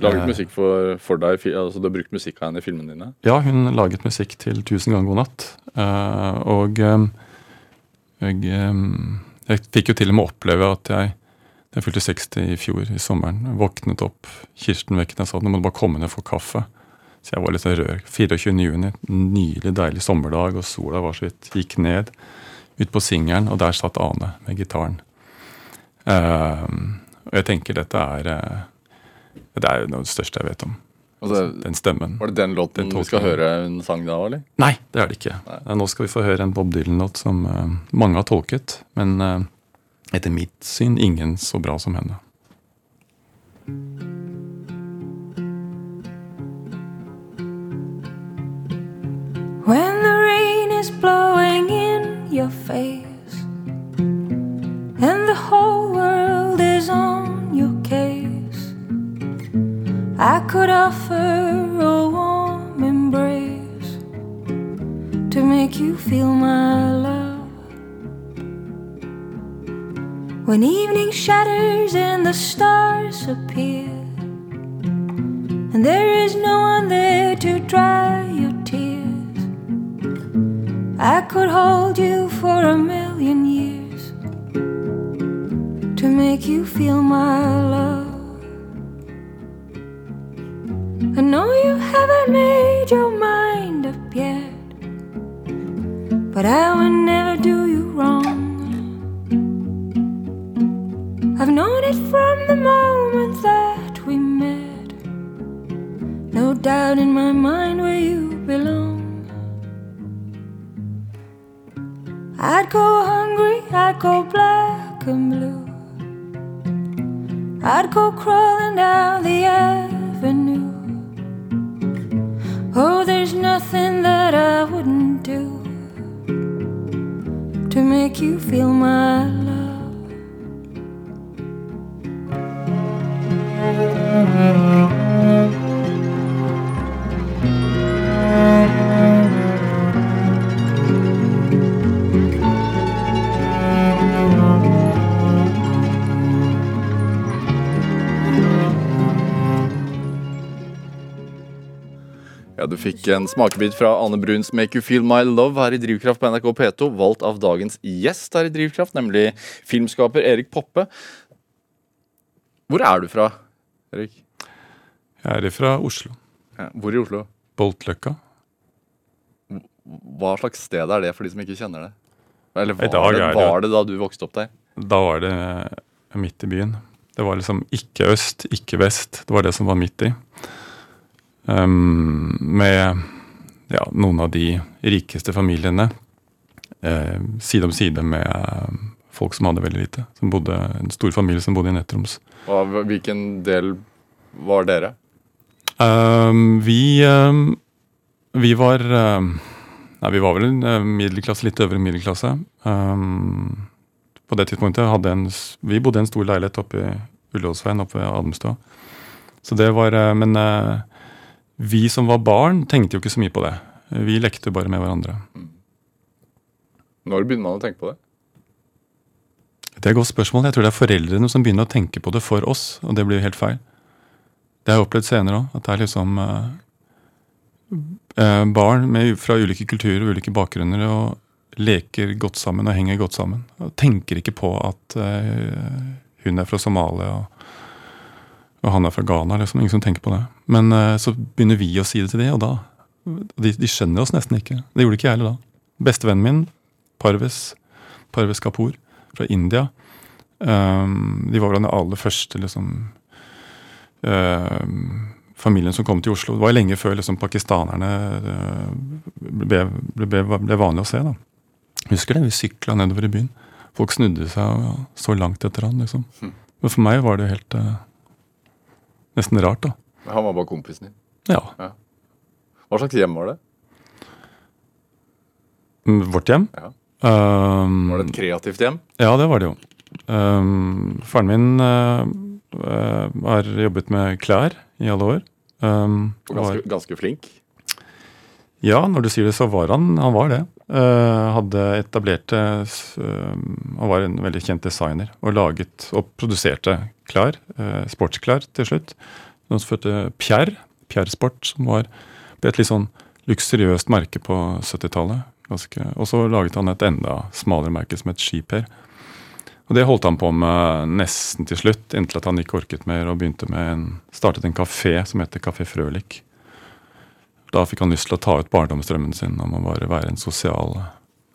Laget Eh. musikk for, for deg? Altså, du har brukt musikk av henne i filmene dine? Ja, hun laget musikk til 'Tusen ganger god natt'. Eh, og um, jeg, jeg fikk jo til og med oppleve at jeg da jeg fylte 60 i fjor, i sommeren, våknet opp Kirsten vekket og sa at nå må du bare komme ned og få kaffe. Så jeg var litt sånn rør. 24. juni, nydelig, deilig sommerdag, og sola var så vidt gikk ned. Ut på singelen, og der satt Ane med gitaren. Eh, og jeg tenker dette er eh, Det er jo noe av det største jeg vet om. Altså, Den stemmen. var det den låten Den vi skal høre en sang da, eller? Nei, det er det ikke. Nei, Nå skal vi få høre en Bob Dylan-låt som uh, mange har tolket, men uh, etter mitt syn ingen så bra som henne. When the rain is blowing in your face and the whole world is on I could offer a warm embrace to make you feel my love. When evening shatters and the stars appear, and there is no one there to dry your tears. I could hold you for a million years to make you feel my love. I know you haven't made your mind up yet, but I would never do you wrong. I've known it from the moment that we met. No doubt in my mind where you belong. I'd go hungry, I'd go black and blue. I'd go crawling down the avenue. Oh, there's nothing that I wouldn't do to make you feel my love. Fikk en smakebit fra Ane Bruns 'Make You Feel My Love' her i Drivkraft på NRK P2, valgt av dagens gjest her i Drivkraft, nemlig filmskaper Erik Poppe. Hvor er du fra, Erik? Jeg er fra Oslo. Ja, hvor i Oslo? Boltløkka. Hva slags sted er det for de som ikke kjenner det? Eller var, det- var det da du vokste opp der? Da var det eh, midt i byen. Det var liksom ikke øst, ikke vest. Det var det som var midt i. Um, med ja, noen av de rikeste familiene eh, side om side med eh, folk som hadde veldig lite. Som bodde, en stor familie som bodde i Nettroms. Hvilken del var dere? Um, vi um, Vi var Nei, vi var vel en uh, middelklasse, litt øvre middelklasse. På det tidspunktet en Vi bodde i en stor leilighet oppe i Ullåsveien oppe ved Admstua. Så det var uh, Men uh, vi som var barn, tenkte jo ikke så mye på det. Vi lekte bare med hverandre. Når begynner man å tenke på det? Det er et godt spørsmål. Jeg tror det er foreldrene som begynner å tenke på det for oss, og det blir jo helt feil. Det har jeg opplevd senere òg, at det er liksom eh, eh, barn med, fra ulike kulturer og ulike bakgrunner og leker godt sammen og henger godt sammen. Og tenker ikke på at eh, hun er fra Somalia og, og han er fra Ghana. liksom, Ingen som tenker på det. Men eh, så begynner vi å si det til de, og da de, de skjønner oss nesten ikke. Det gjorde ikke jeg heller da. Bestevennen min, Parves, Parves Kapoor fra India. Um, de var vel den aller første liksom, um, familien som kom til Oslo. Det var lenge før liksom, pakistanerne uh, ble, ble, ble, ble vanlig å se. da. Husker det, vi sykla nedover i byen. Folk snudde seg og så langt etter han. liksom. Men for meg var det helt uh, nesten rart, da. Han var bare kompisen din. Ja. Hva slags hjem var det? Mm, Vårt hjem. Ja. Um, Var det et kreativt hjem? Ja, det var det jo. Um, faren min uh, uh, har jobbet med klær i alle år. Um, Og var, ganske, ganske flink? ja, når du sier det, så var han Han var det. Uh, hadde etablerte s- um, Han var en veldig kjent designer og laget og produserte klær. uh, sportsklær til slutt. Noe som førte Pierre, Pierre Sport, som var et litt sånn luksuriøst merke på 70-tallet. Og så laget han et enda smalere merke som het Skiper. Og det holdt han på med nesten til slutt, inntil at han ikke orket mer og begynte med en, startet en kafé som heter Kafé Frølik. Da fikk han lyst til å ta ut barndomsdrømmen sin om å bare være en sosial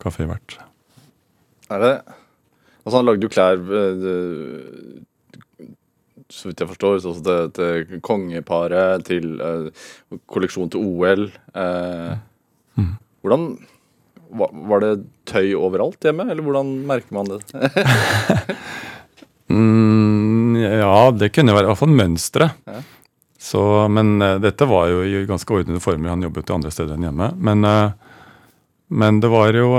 kafévert. Er det Altså, han lagde jo klær eh, Så vidt jeg forstår, til, til kongeparet, til uh, kolleksjon til OL. Eh, Hvordan var, var det tøy overalt hjemme, eller hvordan merker man det? Mm, ja, det kunne være i hvert fall mønstre. Ja. Så, men uh, dette var jo i ganske ordnede former. Han jobbet jo andre steder enn hjemme. Men, men det var jo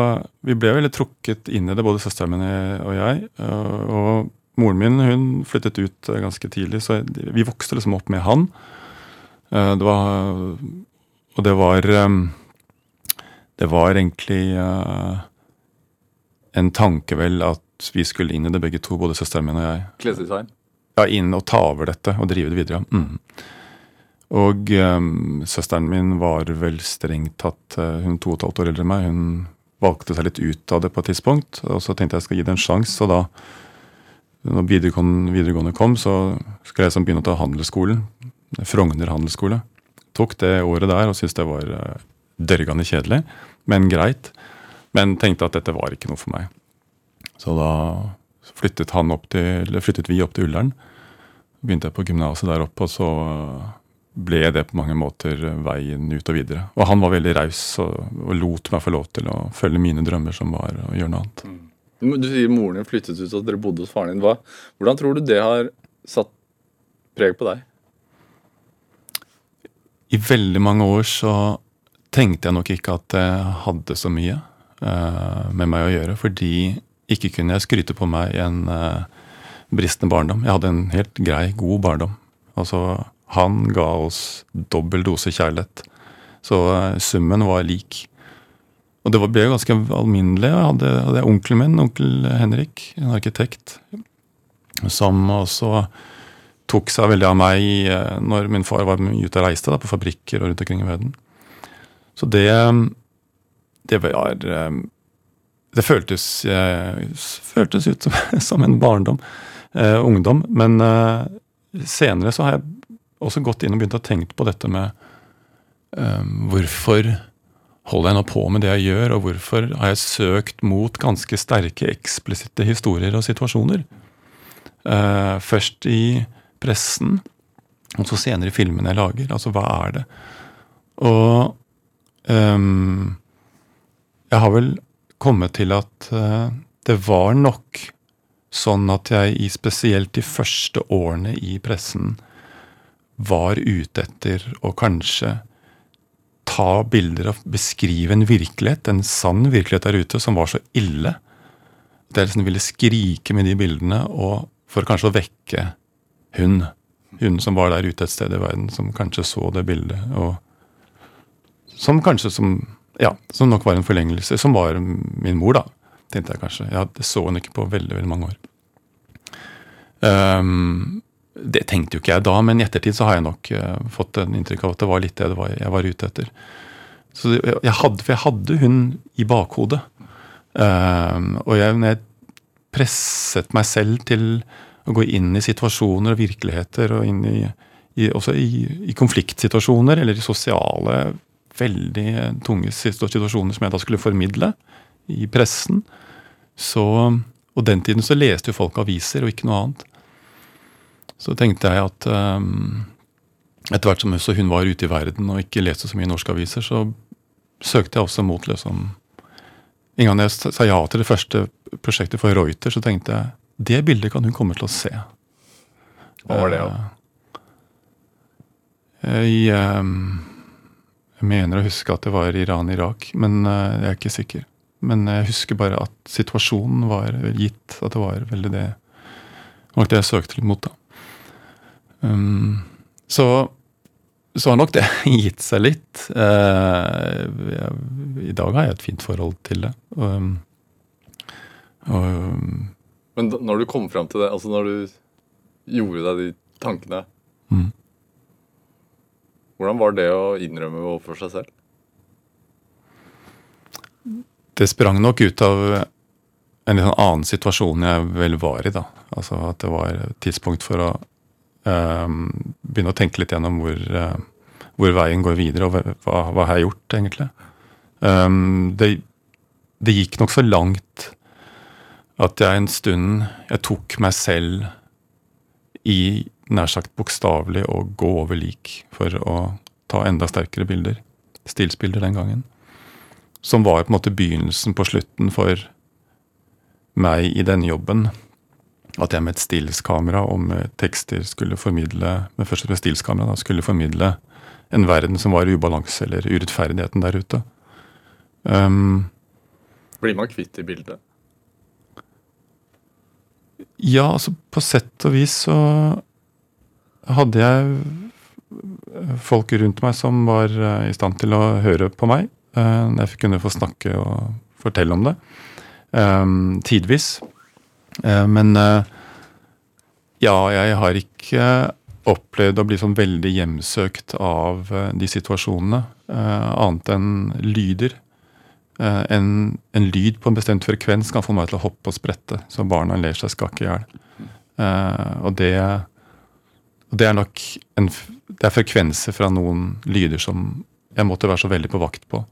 Vi ble veldig trukket inn i det, både søsteren min og jeg. og moren min hun flyttet ut eh, ganske tidlig, så vi vokste liksom opp med han. Eh, det var Og det var eh, Det var egentlig en tanke, vel, at vi skulle inn i det begge to, både søsteren min og jeg. Klesdesign? Ja, inn og ta over dette og drive det videre. Mm. Og um, søsteren min var vel strengt tatt Hun to og et halvt år eldre enn meg. Hun valgte seg litt ut av det på et tidspunkt. Og så tenkte jeg jeg skal gi det en sjanse. Og da når videregående, kom, så skulle jeg liksom begynne å ta handelsskolen. Frogner handelsskole. Tok det året der og syntes det var uh, dørgende kjedelig, men greit. Men tenkte at dette var ikke noe for meg. Så da flyttet, til, flyttet vi opp til Ullern. Begynte jeg på gymnaset der oppe, og så ble det på mange måter veien ut og videre. Og han var veldig raus og, og lot meg få lov til å følge mine drømmer, som var å gjøre noe annet. Du sier moren din flyttet ut og dere bodde hos faren din. Hva, hvordan tror du det har satt preg på deg? I veldig mange år så tenkte jeg nok ikke at jeg hadde så mye uh, med meg å gjøre, fordi ikke kunne jeg skryte på meg en uh, bristende barndom. Jeg hadde en helt grei, god barndom. Altså, han ga oss dobbel dose kjærlighet. Så uh, summen var lik. Og det ble jo ganske alminnelig. Jeg hadde, hadde onkelen min, onkel Henrik, en arkitekt, som også tok seg veldig av meg eh, når min far var mye ute og reiste, da, på fabrikker og rundt omkring i verden. Så det, det var eh, Det føltes, eh, føltes ut som, som en barndom, eh, ungdom. Men eh, senere så har jeg også gått inn og begynt å tenke på dette med eh, hvorfor holder jeg nå på med det jeg gjør, og hvorfor har jeg søkt mot ganske sterke, eksplisitte historier og situasjoner? Uh, først i pressen, og så senere i filmene jeg lager. Altså, hva er det? Og um, jeg har vel kommet til at uh, det var nok sånn at jeg i spesielt de første årene i pressen var ute etter å kanskje ta bilder og beskrive en virkelighet, en sann virkelighet der ute, som var så ille. At jeg liksom ville skrike med de bildene og for kanskje å vekke hun. Hun som var der ute et sted i verden, som kanskje så det bildet. og Som kanskje som ja, som nok var en forlengelse. Som var min mor, da, tenkte jeg kanskje. Jeg så henne ikke på veldig veldig mange år. Ehm, det tenkte jo ikke jeg da, men i ettertid så har jeg nok eh, fått en inntrykk av at det var litt det, jeg var ute etter. Så jeg hadde, For jeg hadde hun i bakhodet. Ehm, og jeg, jeg presset meg selv til å gå inn i situasjoner og virkeligheter, og inn i, i, også i, i konfliktsituasjoner, eller i sosiale, veldig tunge situasjoner som jeg da skulle formidle i pressen, så Og den tiden så leste jo folk aviser og ikke noe annet. Så tenkte jeg at um, etter hvert som også hun var ute i verden og ikke leste så mye norske aviser, så søkte jeg også mot liksom En gang jeg sa ja til det første prosjektet for Reuter, så tenkte jeg det bildet kan hun komme til å se. Hva var det, da? Ja? I, ehm, jeg mener å huske at det var Iran-Irak, men eh, jeg er ikke sikker. Men jeg husker bare at situasjonen var gitt, at det var veldig det det nok det jeg søkte litt mot, da. Um, så, så har nok det gitt seg litt. Uh, jeg, I dag har jeg et fint forhold til det. Um, um, Men da, når du kom fram til det, altså når du gjorde deg de tankene Mm. Hvordan var det å innrømme overfor seg selv? det sprang nok ut av en litt sånn annen situasjon jeg vel var i, da. Altså at det var et tidspunkt for å begynne å tenke litt gjennom hvor, eh, hvor veien går videre, og hva, hva har jeg gjort, egentlig. Ehm, det, det gikk nok så langt at jeg en stund Jeg tok meg selv i nær sagt bokstavelig å gå over lik for å ta enda sterkere bilder. Stilsbilder den gangen. Som var på en måte begynnelsen på slutten for meg i denne jobben. At jeg med et stillskamera og med tekster skulle formidle men først med stillskamera da, skulle formidle en verden som var i ubalanse, eller urettferdigheten der ute. Um, Blir man kvitt det bildet? Ja, altså på sett og vis så hadde jeg folk rundt meg som var eh, i stand til å høre på meg. eh, Jeg kunne få snakke og fortelle om det. Um, Tidvis. Eh, Men eh, ja, jeg har ikke opplevd å bli sånn veldig hjemsøkt av eh, de situasjonene. Annet enn lyder. En, en lyd på en bestemt frekvens kan få meg til å hoppe og sprette, så barna ler seg skakke i hjel. Og det, det er nok en, det er frekvenser fra noen lyder som jeg måtte være så veldig på vakt på.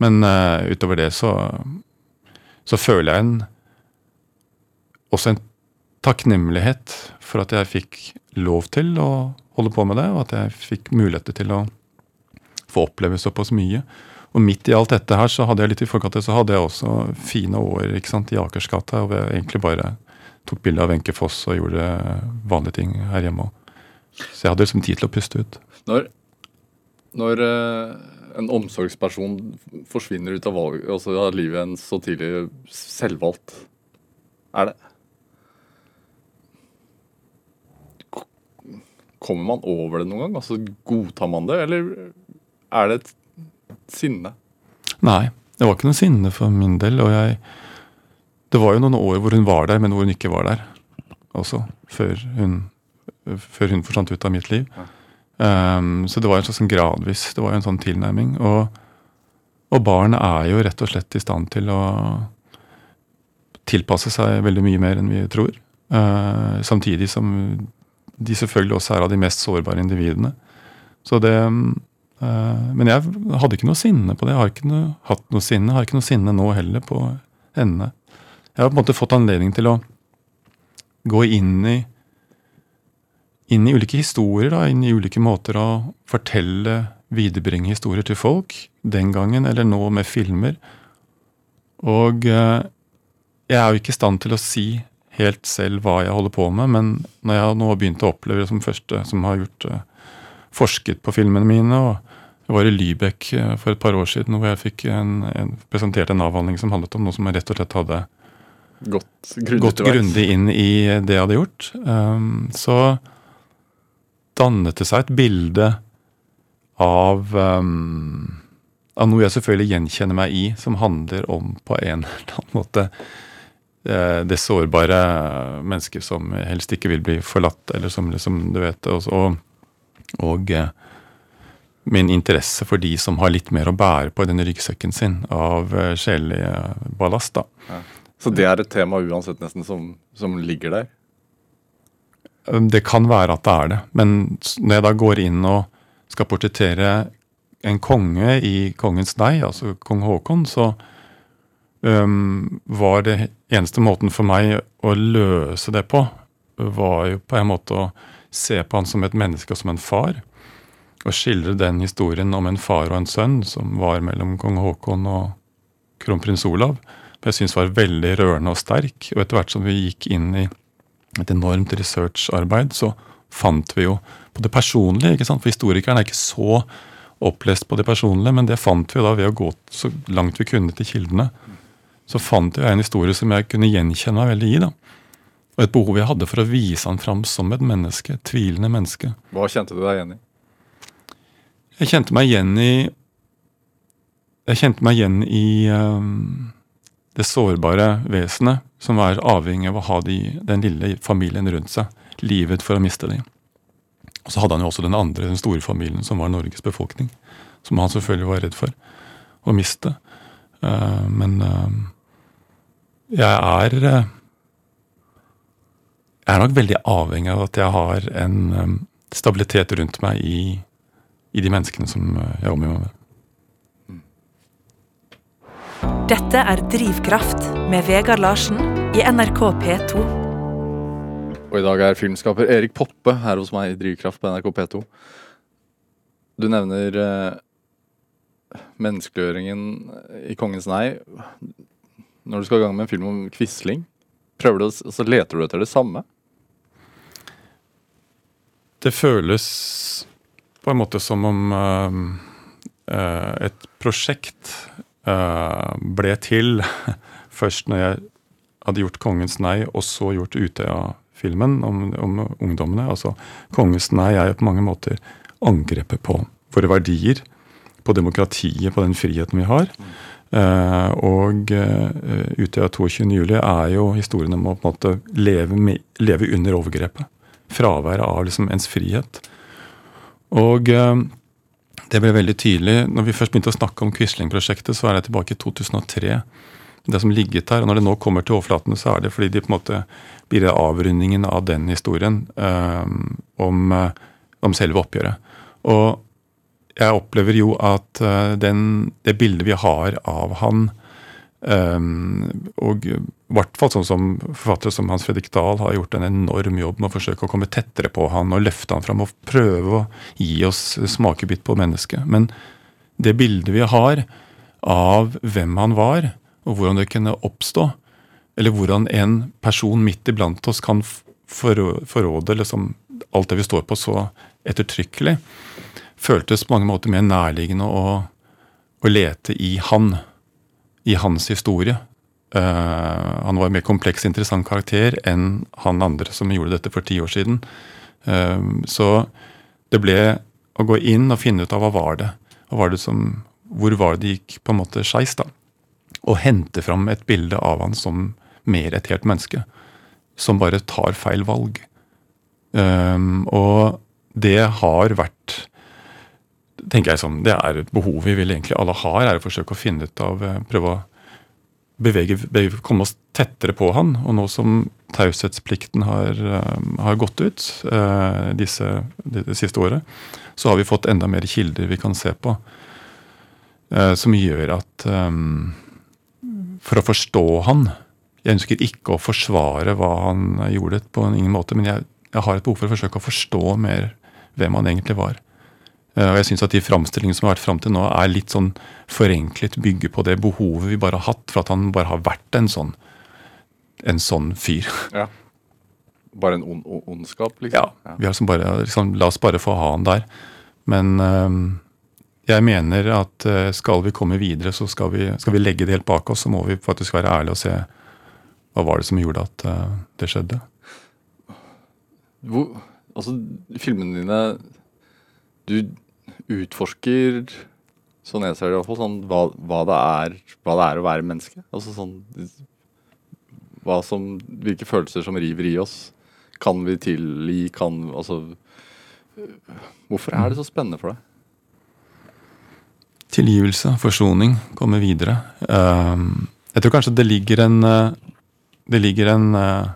Men uh, utover det så, så føler jeg en, også en takknemlighet for at jeg fikk lov til å holde på med det, og at jeg fikk muligheter til å få oppleve såpass mye. Og midt i alt dette her, så hadde jeg litt i forkant så hadde jeg også fine år ikke sant, i Akersgata, hvor jeg egentlig bare tok bilde av Wenche Foss og gjorde vanlige ting her hjemme. Så jeg hadde liksom tid til å puste ut. Når, når eh, en omsorgsperson forsvinner ut av, valg, altså av livet en så tidlig selvvalgt, er det Kommer man over det noen gang? Altså Godtar man det, eller er det et sinne? Nei, det var ikke noe sinne for min del. og jeg det var jo noen år hvor hun var der, men hvor hun ikke var der også. Før hun, før hun forsvant ut av mitt liv. Um, så det var en slags sånn gradvis det var jo en sånn tilnærming. Og, og barn er jo rett og slett i stand til å tilpasse seg veldig mye mer enn vi tror. Uh, samtidig som de selvfølgelig også er av de mest sårbare individene. Så det uh, Men jeg hadde ikke noe sinne på det. Jeg har ikke noe, hatt noe sinne. Jeg har ikke noe sinne nå heller på henne. Jeg har på en måte fått anledning til å gå inn i inn i ulike historier, da, inn i ulike måter å fortelle, viderebringe historier til folk. Den gangen, eller nå med filmer. Og eh, jeg er jo ikke i stand til å si helt selv hva jeg holder på med, men når jeg nå har begynt å oppleve det som første som har gjort eh, forsket på filmene mine, og jeg var i Lybekk eh, for et par år siden hvor jeg fikk en, en, presentert en avhandling som handlet om noe som jeg rett og slett hadde Gått grundig, inn i det jeg hadde gjort. Um, så dannet det seg et bilde av, um, av noe jeg selvfølgelig gjenkjenner meg i, som handler om på en eller annen måte det sårbare mennesket som helst ikke vil bli forlatt, eller som liksom, du vet Og, og uh, min interesse for de som har litt mer å bære på i denne ryggsekken sin av uh, sjelelig ballast. da. Ja. Så det er et tema uansett nesten som, som ligger der? Um, det kan være at det er det. Men når jeg da går inn og skal portrettere en konge i kongens nei, altså kong Haakon, så um, var det eneste måten for meg å løse det på, var jo på en måte å se på han som et menneske og som en far. Og skildre den historien om en far og en sønn som var mellom kong Haakon og kronprins Olav jeg syns var veldig rørende og sterk. Og etter hvert som vi gikk inn i et enormt researcharbeid, så fant vi jo på det personlige. ikke sant? For historikeren er ikke så opplest på det personlige, men det fant vi da ved å gå så langt vi kunne til kildene. Så fant jeg en historie som jeg kunne gjenkjenne meg veldig i. da. Og et behov jeg hadde for å vise han fram som et menneske. Et tvilende menneske. Hva kjente du deg igjen i? Jeg kjente meg igjen i Jeg kjente meg igjen i um, det sårbare vesenet som er avhengig av å ha de, den lille familien rundt seg. Livet for å miste dem. Og så hadde han jo også den andre, den store familien, som var Norges befolkning. Som han selvfølgelig var redd for å miste. Uh, men uh, jeg er uh, Jeg er nok veldig avhengig av at jeg har en um, stabilitet rundt meg i, i de menneskene som jeg omgir meg med. Dette er Drivkraft med Vegard Larsen i NRK P2. Og i dag er filmskaper Erik Poppe her hos meg i Drivkraft på NRK P2. Du nevner eh, menneskeliggjøringen i Kongens nei. Når du skal i gang med en film om Quisling, prøver du, så leter du etter det samme? Det føles på en måte som om uh, uh, et prosjekt Eh, ble til først når jeg hadde gjort 'Kongens nei', og så gjort Utøya-filmen om, om, ungdommene. Altså, 'Kongens nei' er jo på mange måter angrepet på våre verdier, på demokratiet, på den friheten vi har. Uh, og uh, Utøya 22. juli er jo historien om å på en måte leve, med, leve under overgrepet. Fraværet av liksom ens frihet. Og uh, det ble veldig tydelig. Når vi først begynte å snakke om Quisling-prosjektet, så er det tilbake i 2003. Det som ligget her, og Når det nå kommer til overflaten, så er det fordi de på en måte blir det avrundingen av den historien um, om, om, selve oppgjøret. Og jeg opplever jo at uh, den, det bildet vi har av han Um, og i hvert fall sånn som forfattere som Hans Fredrik Dahl har gjort en enorm jobb med å forsøke å komme tettere på han og løfte han fram og prøve å gi oss smakebit på mennesket. Men det bildet vi har av hvem han var, og hvordan det kunne oppstå, eller hvordan en person midt iblant oss kan forråde liksom alt det vi står på så ettertrykkelig, føltes på mange måter mer nærliggende å, å lete i han i hans historie. Uh, han var en mer kompleks, interessant karakter enn han andre som gjorde dette for ti år siden. Uh, så det ble å gå inn og finne ut av hva var det hva var det som, Hvor var det det gikk på en måte skeis, da? Og hente fram et bilde av han som mer et helt menneske. Som bare tar feil valg. Uh, og det har vært tenker jeg sånn, Det er et behov vi vil egentlig alle har, er å forsøke å finne ut av eh, Prøve å bevege, bevege, komme oss tettere på han. Og nå som taushetsplikten har, eh, har, gått ut uh, disse, det, det, siste året, så har vi fått enda mer kilder vi kan se på. Som gjør at For å forstå han Jeg ønsker ikke å forsvare hva han gjorde på ingen måte, men jeg, jeg har et behov for å forsøke å forstå mer hvem han egentlig var. Eh, og jeg syns at de framstillingene som har vært fram til nå, er litt sånn forenklet, bygger på det behovet vi bare har hatt for at han bare har vært en sånn, en sånn fyr. Ja. Bare en on ondskap, liksom? Ja. Vi har liksom bare, liksom, la oss bare få ha han der. Men øh, jeg mener at øh, skal vi komme videre, så skal vi, skal vi, legge det helt bak oss. Så må vi faktisk være ærlige og se hva var det som gjorde at øh, det skjedde. Hvor, altså, filmene dine Du utforsker, sånn jeg ser det iallfall, sånn, hva, hva, det er, hva det er å være menneske. Altså sånn hva som, Hvilke følelser som river i oss. Kan vi tilgi? Kan Altså Hvorfor er det så spennende for deg? Tilgivelse, forsoning, komme videre. Uh, jeg tror kanskje det ligger en uh, Det ligger en uh,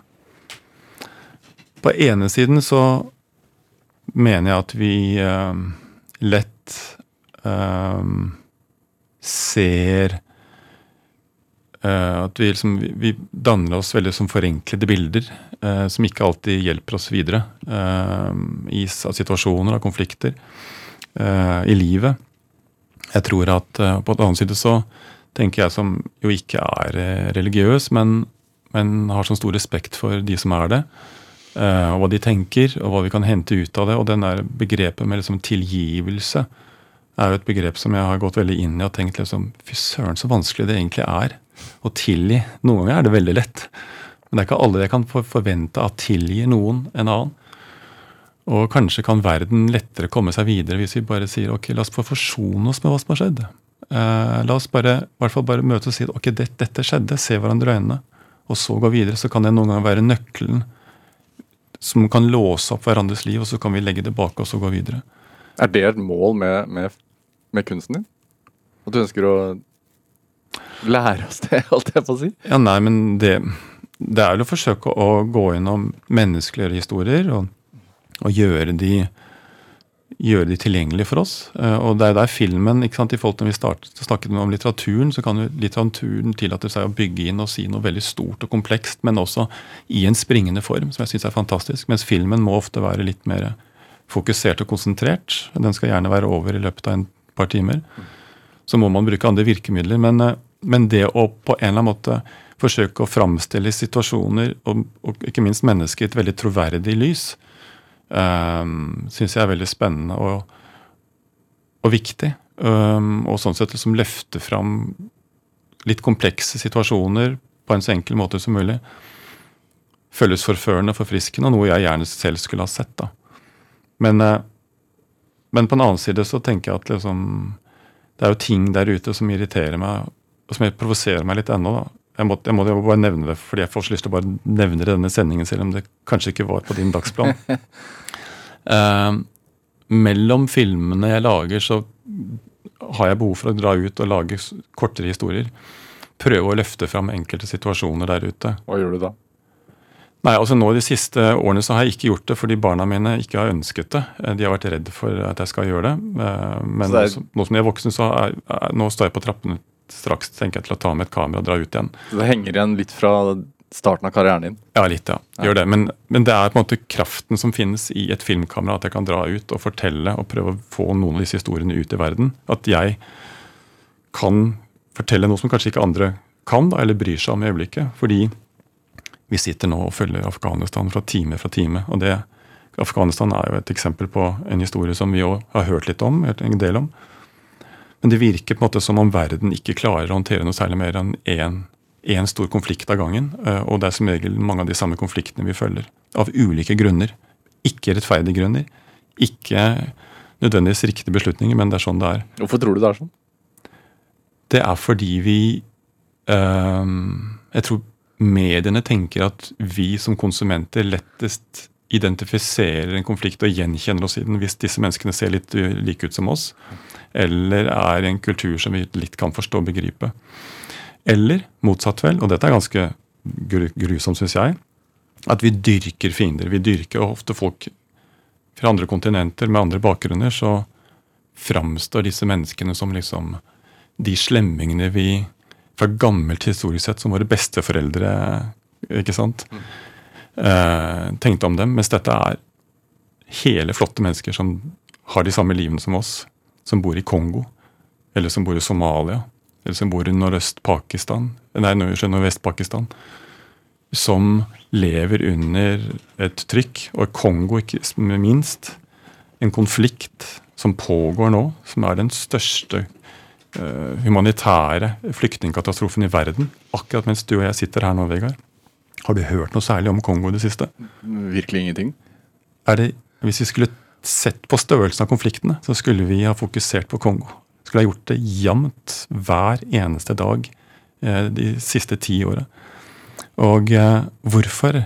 På ene siden så mener jeg at vi lett um, ser uh, At vi, liksom, vi, danner oss veldig som forenklede bilder uh, som ikke alltid hjelper oss videre uh, i situasjoner og konflikter i livet. Jeg tror at på den annen side så tenker jeg som jo ikke er religiøs, men, men har sånn stor respekt for de som er det. Uh, og hva de tenker, og hva vi kan hente ut av det. Og den der begrepet med liksom tilgivelse er jo et begrep som jeg har gått veldig inn i og tenkt liksom, fy søren så vanskelig det egentlig er å tilgi. Noen ganger er det veldig lett, men det er ikke alle jeg kan forvente at tilgir noen en annen. Og kanskje kan verden lettere komme seg videre hvis vi bare sier ok, la oss få forsone oss med hva som har skjedd. Uh, la oss bare, i hvert fall bare møte og si ok, det, dette skjedde, se hverandre i øynene, og så gå videre. Så kan det noen ganger være nøkkelen som kan låse opp hverandres liv, og så kan vi legge det bak oss og gå videre. Er det et mål med, med, med kunsten din? At du ønsker å lære oss det, holdt jeg på å si? Ja, nei, men det, det er vel å forsøke å gå gjennom menneskelige historier og, og gjøre de gjøre de tilgjengelige for oss. Eh, og det er der filmen ikke sant, i forhold til Når vi startet, snakket om litteraturen, så kan jo litteraturen tillate seg å bygge inn og si noe veldig stort og komplekst, men også i en springende form, som jeg syns er fantastisk. Mens filmen må ofte være litt mer fokusert og konsentrert. Den skal gjerne være over i løpet av en par timer. Så må man bruke andre virkemidler. Men, eh, men det å på en eller annen måte forsøke å framstille situasjoner, og, og ikke minst mennesker, i et veldig troverdig lys, um, ehm, syns jeg er veldig spennende og, og viktig. Um, og sånn sett liksom løfte fram litt komplekse situasjoner på en så enkel måte som mulig. Føles forførende og forfriskende, og noe jeg gjerne selv skulle ha sett. da. Men, uh, men på en annen side så tenker jeg at liksom, det er jo ting der ute som irriterer meg, og som provoserer meg litt ennå. da. Jeg må, jeg må, bare nevne det, fordi jeg får så lyst til å bare nevne det i denne sendingen, selv om det kanskje ikke var på din dagsplan. uh, mellom filmene jeg lager, så har jeg behov for å dra ut og lage kortere historier. Prøve å løfte fram enkelte situasjoner der ute. Hva gjør du da? Nei, altså nå De siste årene så har jeg ikke gjort det fordi barna mine ikke har ønsket det. Eh, de har vært redd for at jeg skal gjøre det. Men men er... nå, som de er voksne, så er, nå står jeg på trappene straks tenker jeg til å ta med et kamera og dra ut igjen. Så Det henger igjen litt fra starten av karrieren din. Ja, litt, ja. Gjør det. Men, men det er på en måte kraften som finnes i et filmkamera, at jeg kan dra ut og fortelle og prøve å få noen av disse historiene ut i verden. At jeg kan fortelle noe som kanskje ikke andre kan, da, eller bryr seg om i øyeblikket. Fordi vi sitter nå og følger Afghanistan fra time fra time. og det Afghanistan er jo et eksempel på en historie som vi òg har hørt litt om. en del om. Men det virker på en måte som om verden ikke klarer å håndtere noe særlig mer enn én én stor konflikt av gangen. eh, Og det er som regel mange av de samme konfliktene vi følger. Av ulike grunner. Ikke rettferdige grunner. Ikke nødvendigvis riktige beslutninger, men det er sånn det er. Hvorfor tror du det er sånn? Det er fordi vi øh, Jeg tror mediene tenker at vi som konsumenter lettest identifiserer en konflikt og gjenkjenner oss i den hvis disse menneskene ser litt uh, like ut som oss. Eller er en kultur som vi litt kan forstå og begripe. Eller motsatt vel, og dette er ganske grusomt, syns jeg, at vi dyrker fiender. Vi dyrker ofte folk fra andre kontinenter med andre bakgrunner. Så framstår disse menneskene som liksom de slemmingene vi fra gammelt historisk sett som våre besteforeldre ikke sant, eh, tenkte om dem. Mens dette er hele flotte mennesker som har de samme livene som oss. Som bor i Kongo, eller som bor i Somalia, eller som bor i Nordøst-Pakistan, nei, Nordvest-Pakistan. Som lever under et trykk, og Kongo ikke minst. En konflikt som pågår nå, som er den største uh, humanitære flyktningkatastrofen i verden. Akkurat mens du og jeg sitter her nå, Vegard. Har du hørt noe særlig om Kongo i det siste? Virkelig ingenting. Det, hvis vi skulle sett på størrelsen av konfliktene, så skulle vi ha fokusert på Kongo. Skulle ha gjort det jevnt hver eneste dag eh, de siste ti åra. Og eh, hvorfor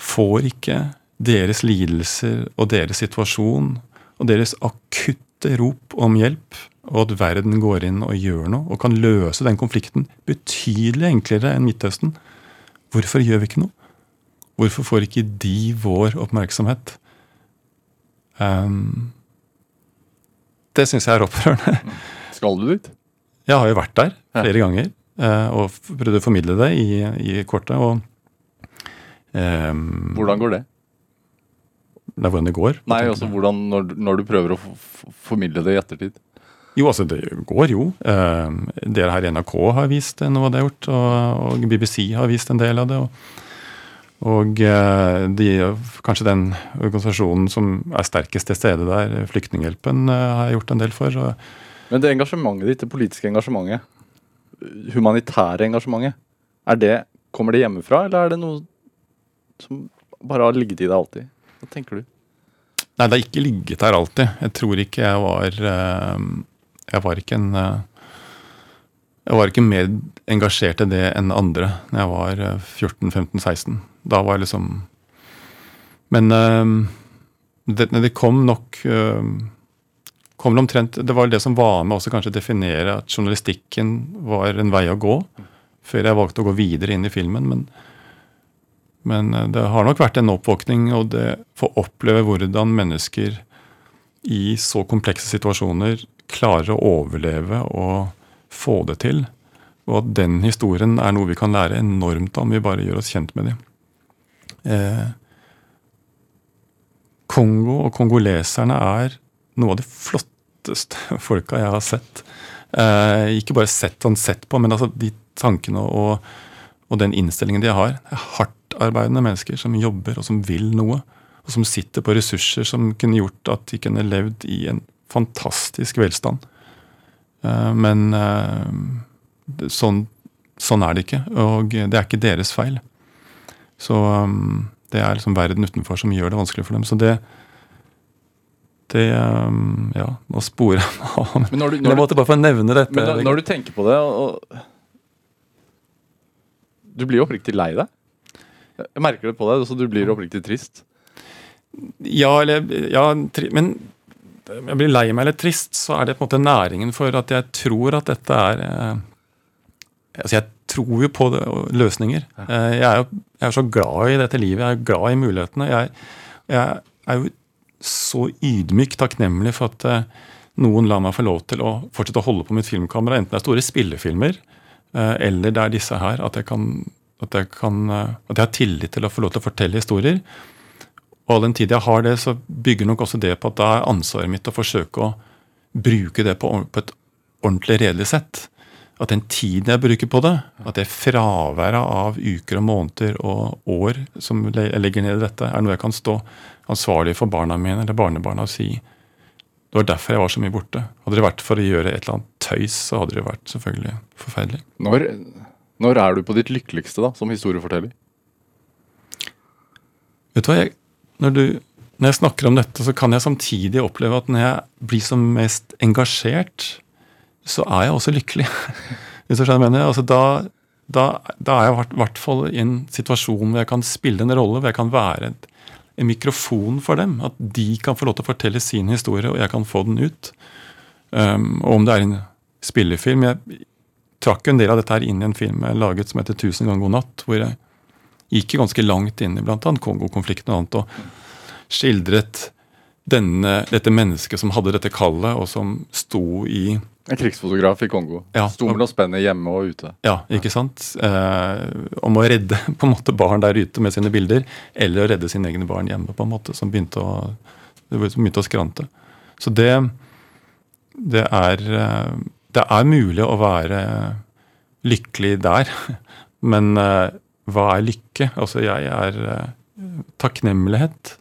får ikke deres lidelser og deres situasjon og deres akutte rop om hjelp, og at verden går inn og gjør noe og kan løse den konflikten betydelig enklere enn Midtøsten, hvorfor gjør vi ikke noe? Hvorfor får ikke de vår oppmerksomhet? Um, det syns jeg er opprørende. Skal du dit? Jeg har jo vært der flere ganger uh, og prøvd å formidle det i, i kortet. og um, Hvordan går det? Det er hvordan det går. Nei, altså hvordan, når, når du prøver å formidle det i ettertid. Jo, altså det går jo. Uh, dere her i NRK har vist noe av det gjort, og, BBC har vist en del av det. og uh, de, kanskje den organisasjonen som er sterkest til stede der, Flyktninghjelpen, uh, har jeg gjort en del for. Men det engasjementet ditt, det politiske engasjementet, humanitære engasjementet, er det, kommer det hjemmefra, eller er det noe som bare har ligget i deg alltid? Hva tenker du? Nei, det har ikke ligget der alltid. Jeg tror ikke jeg var uh, Jeg var ikke en Jeg var ikke mer engasjert i det enn andre når jeg var 14-15-16. Da var jeg liksom Men det, det kom nok kom det omtrent, Det var det som var med også kanskje definere at journalistikken var en vei å gå. Før jeg valgte å gå videre inn i filmen. Men, men det har nok vært en oppvåkning å få oppleve hvordan mennesker i så komplekse situasjoner klarer å overleve og få det til. Og at den historien er noe vi kan lære enormt om vi bare gjør oss kjent med dem. Eh, Kongo og kongoleserne er noe av de flotteste folka jeg har sett. Eh, ikke bare sett sånn sett på, men altså de tankene og, og den innstillingen de har. Det er hardtarbeidende mennesker som jobber og som vil noe. Og som sitter på ressurser som kunne gjort at de kunne levd i en fantastisk velstand. Eh, men eh, sånn, sånn er det ikke. Og det er ikke deres feil. Så um, det er liksom verden utenfor som gjør det vanskelig for dem. Så det det Ja, nå sporer jeg meg av. Men når du, jeg måtte bare få nevne dette. Men når, når du tenker på det og, Du blir oppriktig lei deg? Jeg merker det på deg. Så du blir oppriktig trist? Ja, eller Ja, tri, men jeg blir lei meg eller trist, så er det på en måte næringen for at jeg tror at dette er eh, altså Jeg tror jo på det, løsninger. Eh, jeg er jo jeg er så glad i dette livet. Jeg er glad i mulighetene. Jeg, jeg er jo så ydmykt takknemlig for at eh, noen lar meg få lov til å fortsette å holde på mitt filmkamera, enten det er store spillefilmer eller det er disse her, at jeg, kan, at, jeg kan, at jeg har tillit til å få lov til å fortelle historier. Og all den tid jeg har det, så bygger nok også det på at da er ansvaret mitt å forsøke å bruke det på, på et ordentlig redelig sett. At den tiden jeg bruker på det, at det fraværet av uker og måneder og år som jeg legger ned i dette, er noe jeg kan stå ansvarlig for barna mine eller barnebarna og si det var derfor jeg var så mye borte. Hadde det vært for å gjøre et eller annet tøys, så hadde det vært selvfølgelig forferdelig. Når, når er du på ditt lykkeligste da, som historieforteller? Vet du hva, jeg, når, du, når jeg snakker om dette, så kan jeg samtidig oppleve at når jeg blir som mest engasjert, så er jeg også lykkelig. Hvis du skjønner mener? Altså, da, da, da er jeg i hvert fall i en situasjon hvor jeg kan spille en rolle, hvor jeg kan være et en mikrofon for dem. At de kan få lov til å fortelle sin historie, og jeg kan få den ut. Um, og om det er en spillefilm Jeg trakk en del av dette her inn i en film jeg laget som heter 'Tusen ganger god natt', hvor jeg gikk ganske langt inn i bl.a. Kongo-konflikten og annet, og skildret denne, dette mennesket som hadde dette kallet, og som sto i En krigsfotograf i Kongo. Ja. Sto mellom spennet hjemme og ute. Ja, ikke sant? Eh, om å redde på en måte barn der ute med sine bilder, eller å redde sine egne barn hjemme, på en måte, som begynte å, som begynte å skrante. Så det, det er eh, Det er mulig å være lykkelig der, men eh, hva er lykke? Altså, jeg er eh, Takknemlighet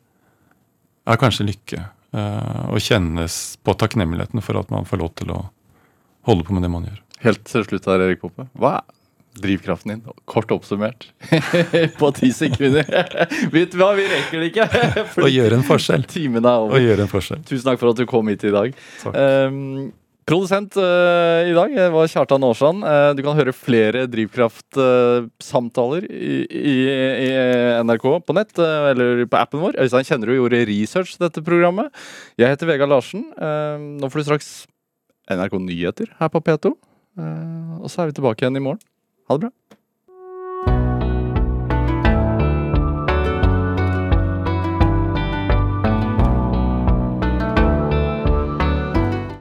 er kanskje lykke. Eh, å kjennes på takknemligheten for at man får lov til å holde på med det man gjør. Helt til slutt her, Erik Poppe. Hva er drivkraften din? Kort oppsummert. på ti sekunder. Vet du hva, vi rekker det ikke. Å gjøre en forskjell. Timen er Å gjøre en forskjell. Tusen takk for at du kom hit i dag. Takk. Um, produsent uh, i dag eh, var Kjartan Aarsand. Uh, du kan høre flere Drivkraft-samtaler i, i, i NRK på nett eller på appen vår. Øystein kjenner du gjorde research dette programmet. Jeg heter Vegard Larsen. Nå får du straks NRK Nyheter her på P2. Eh, og så er vi tilbake igjen i morgen. Ha det bra.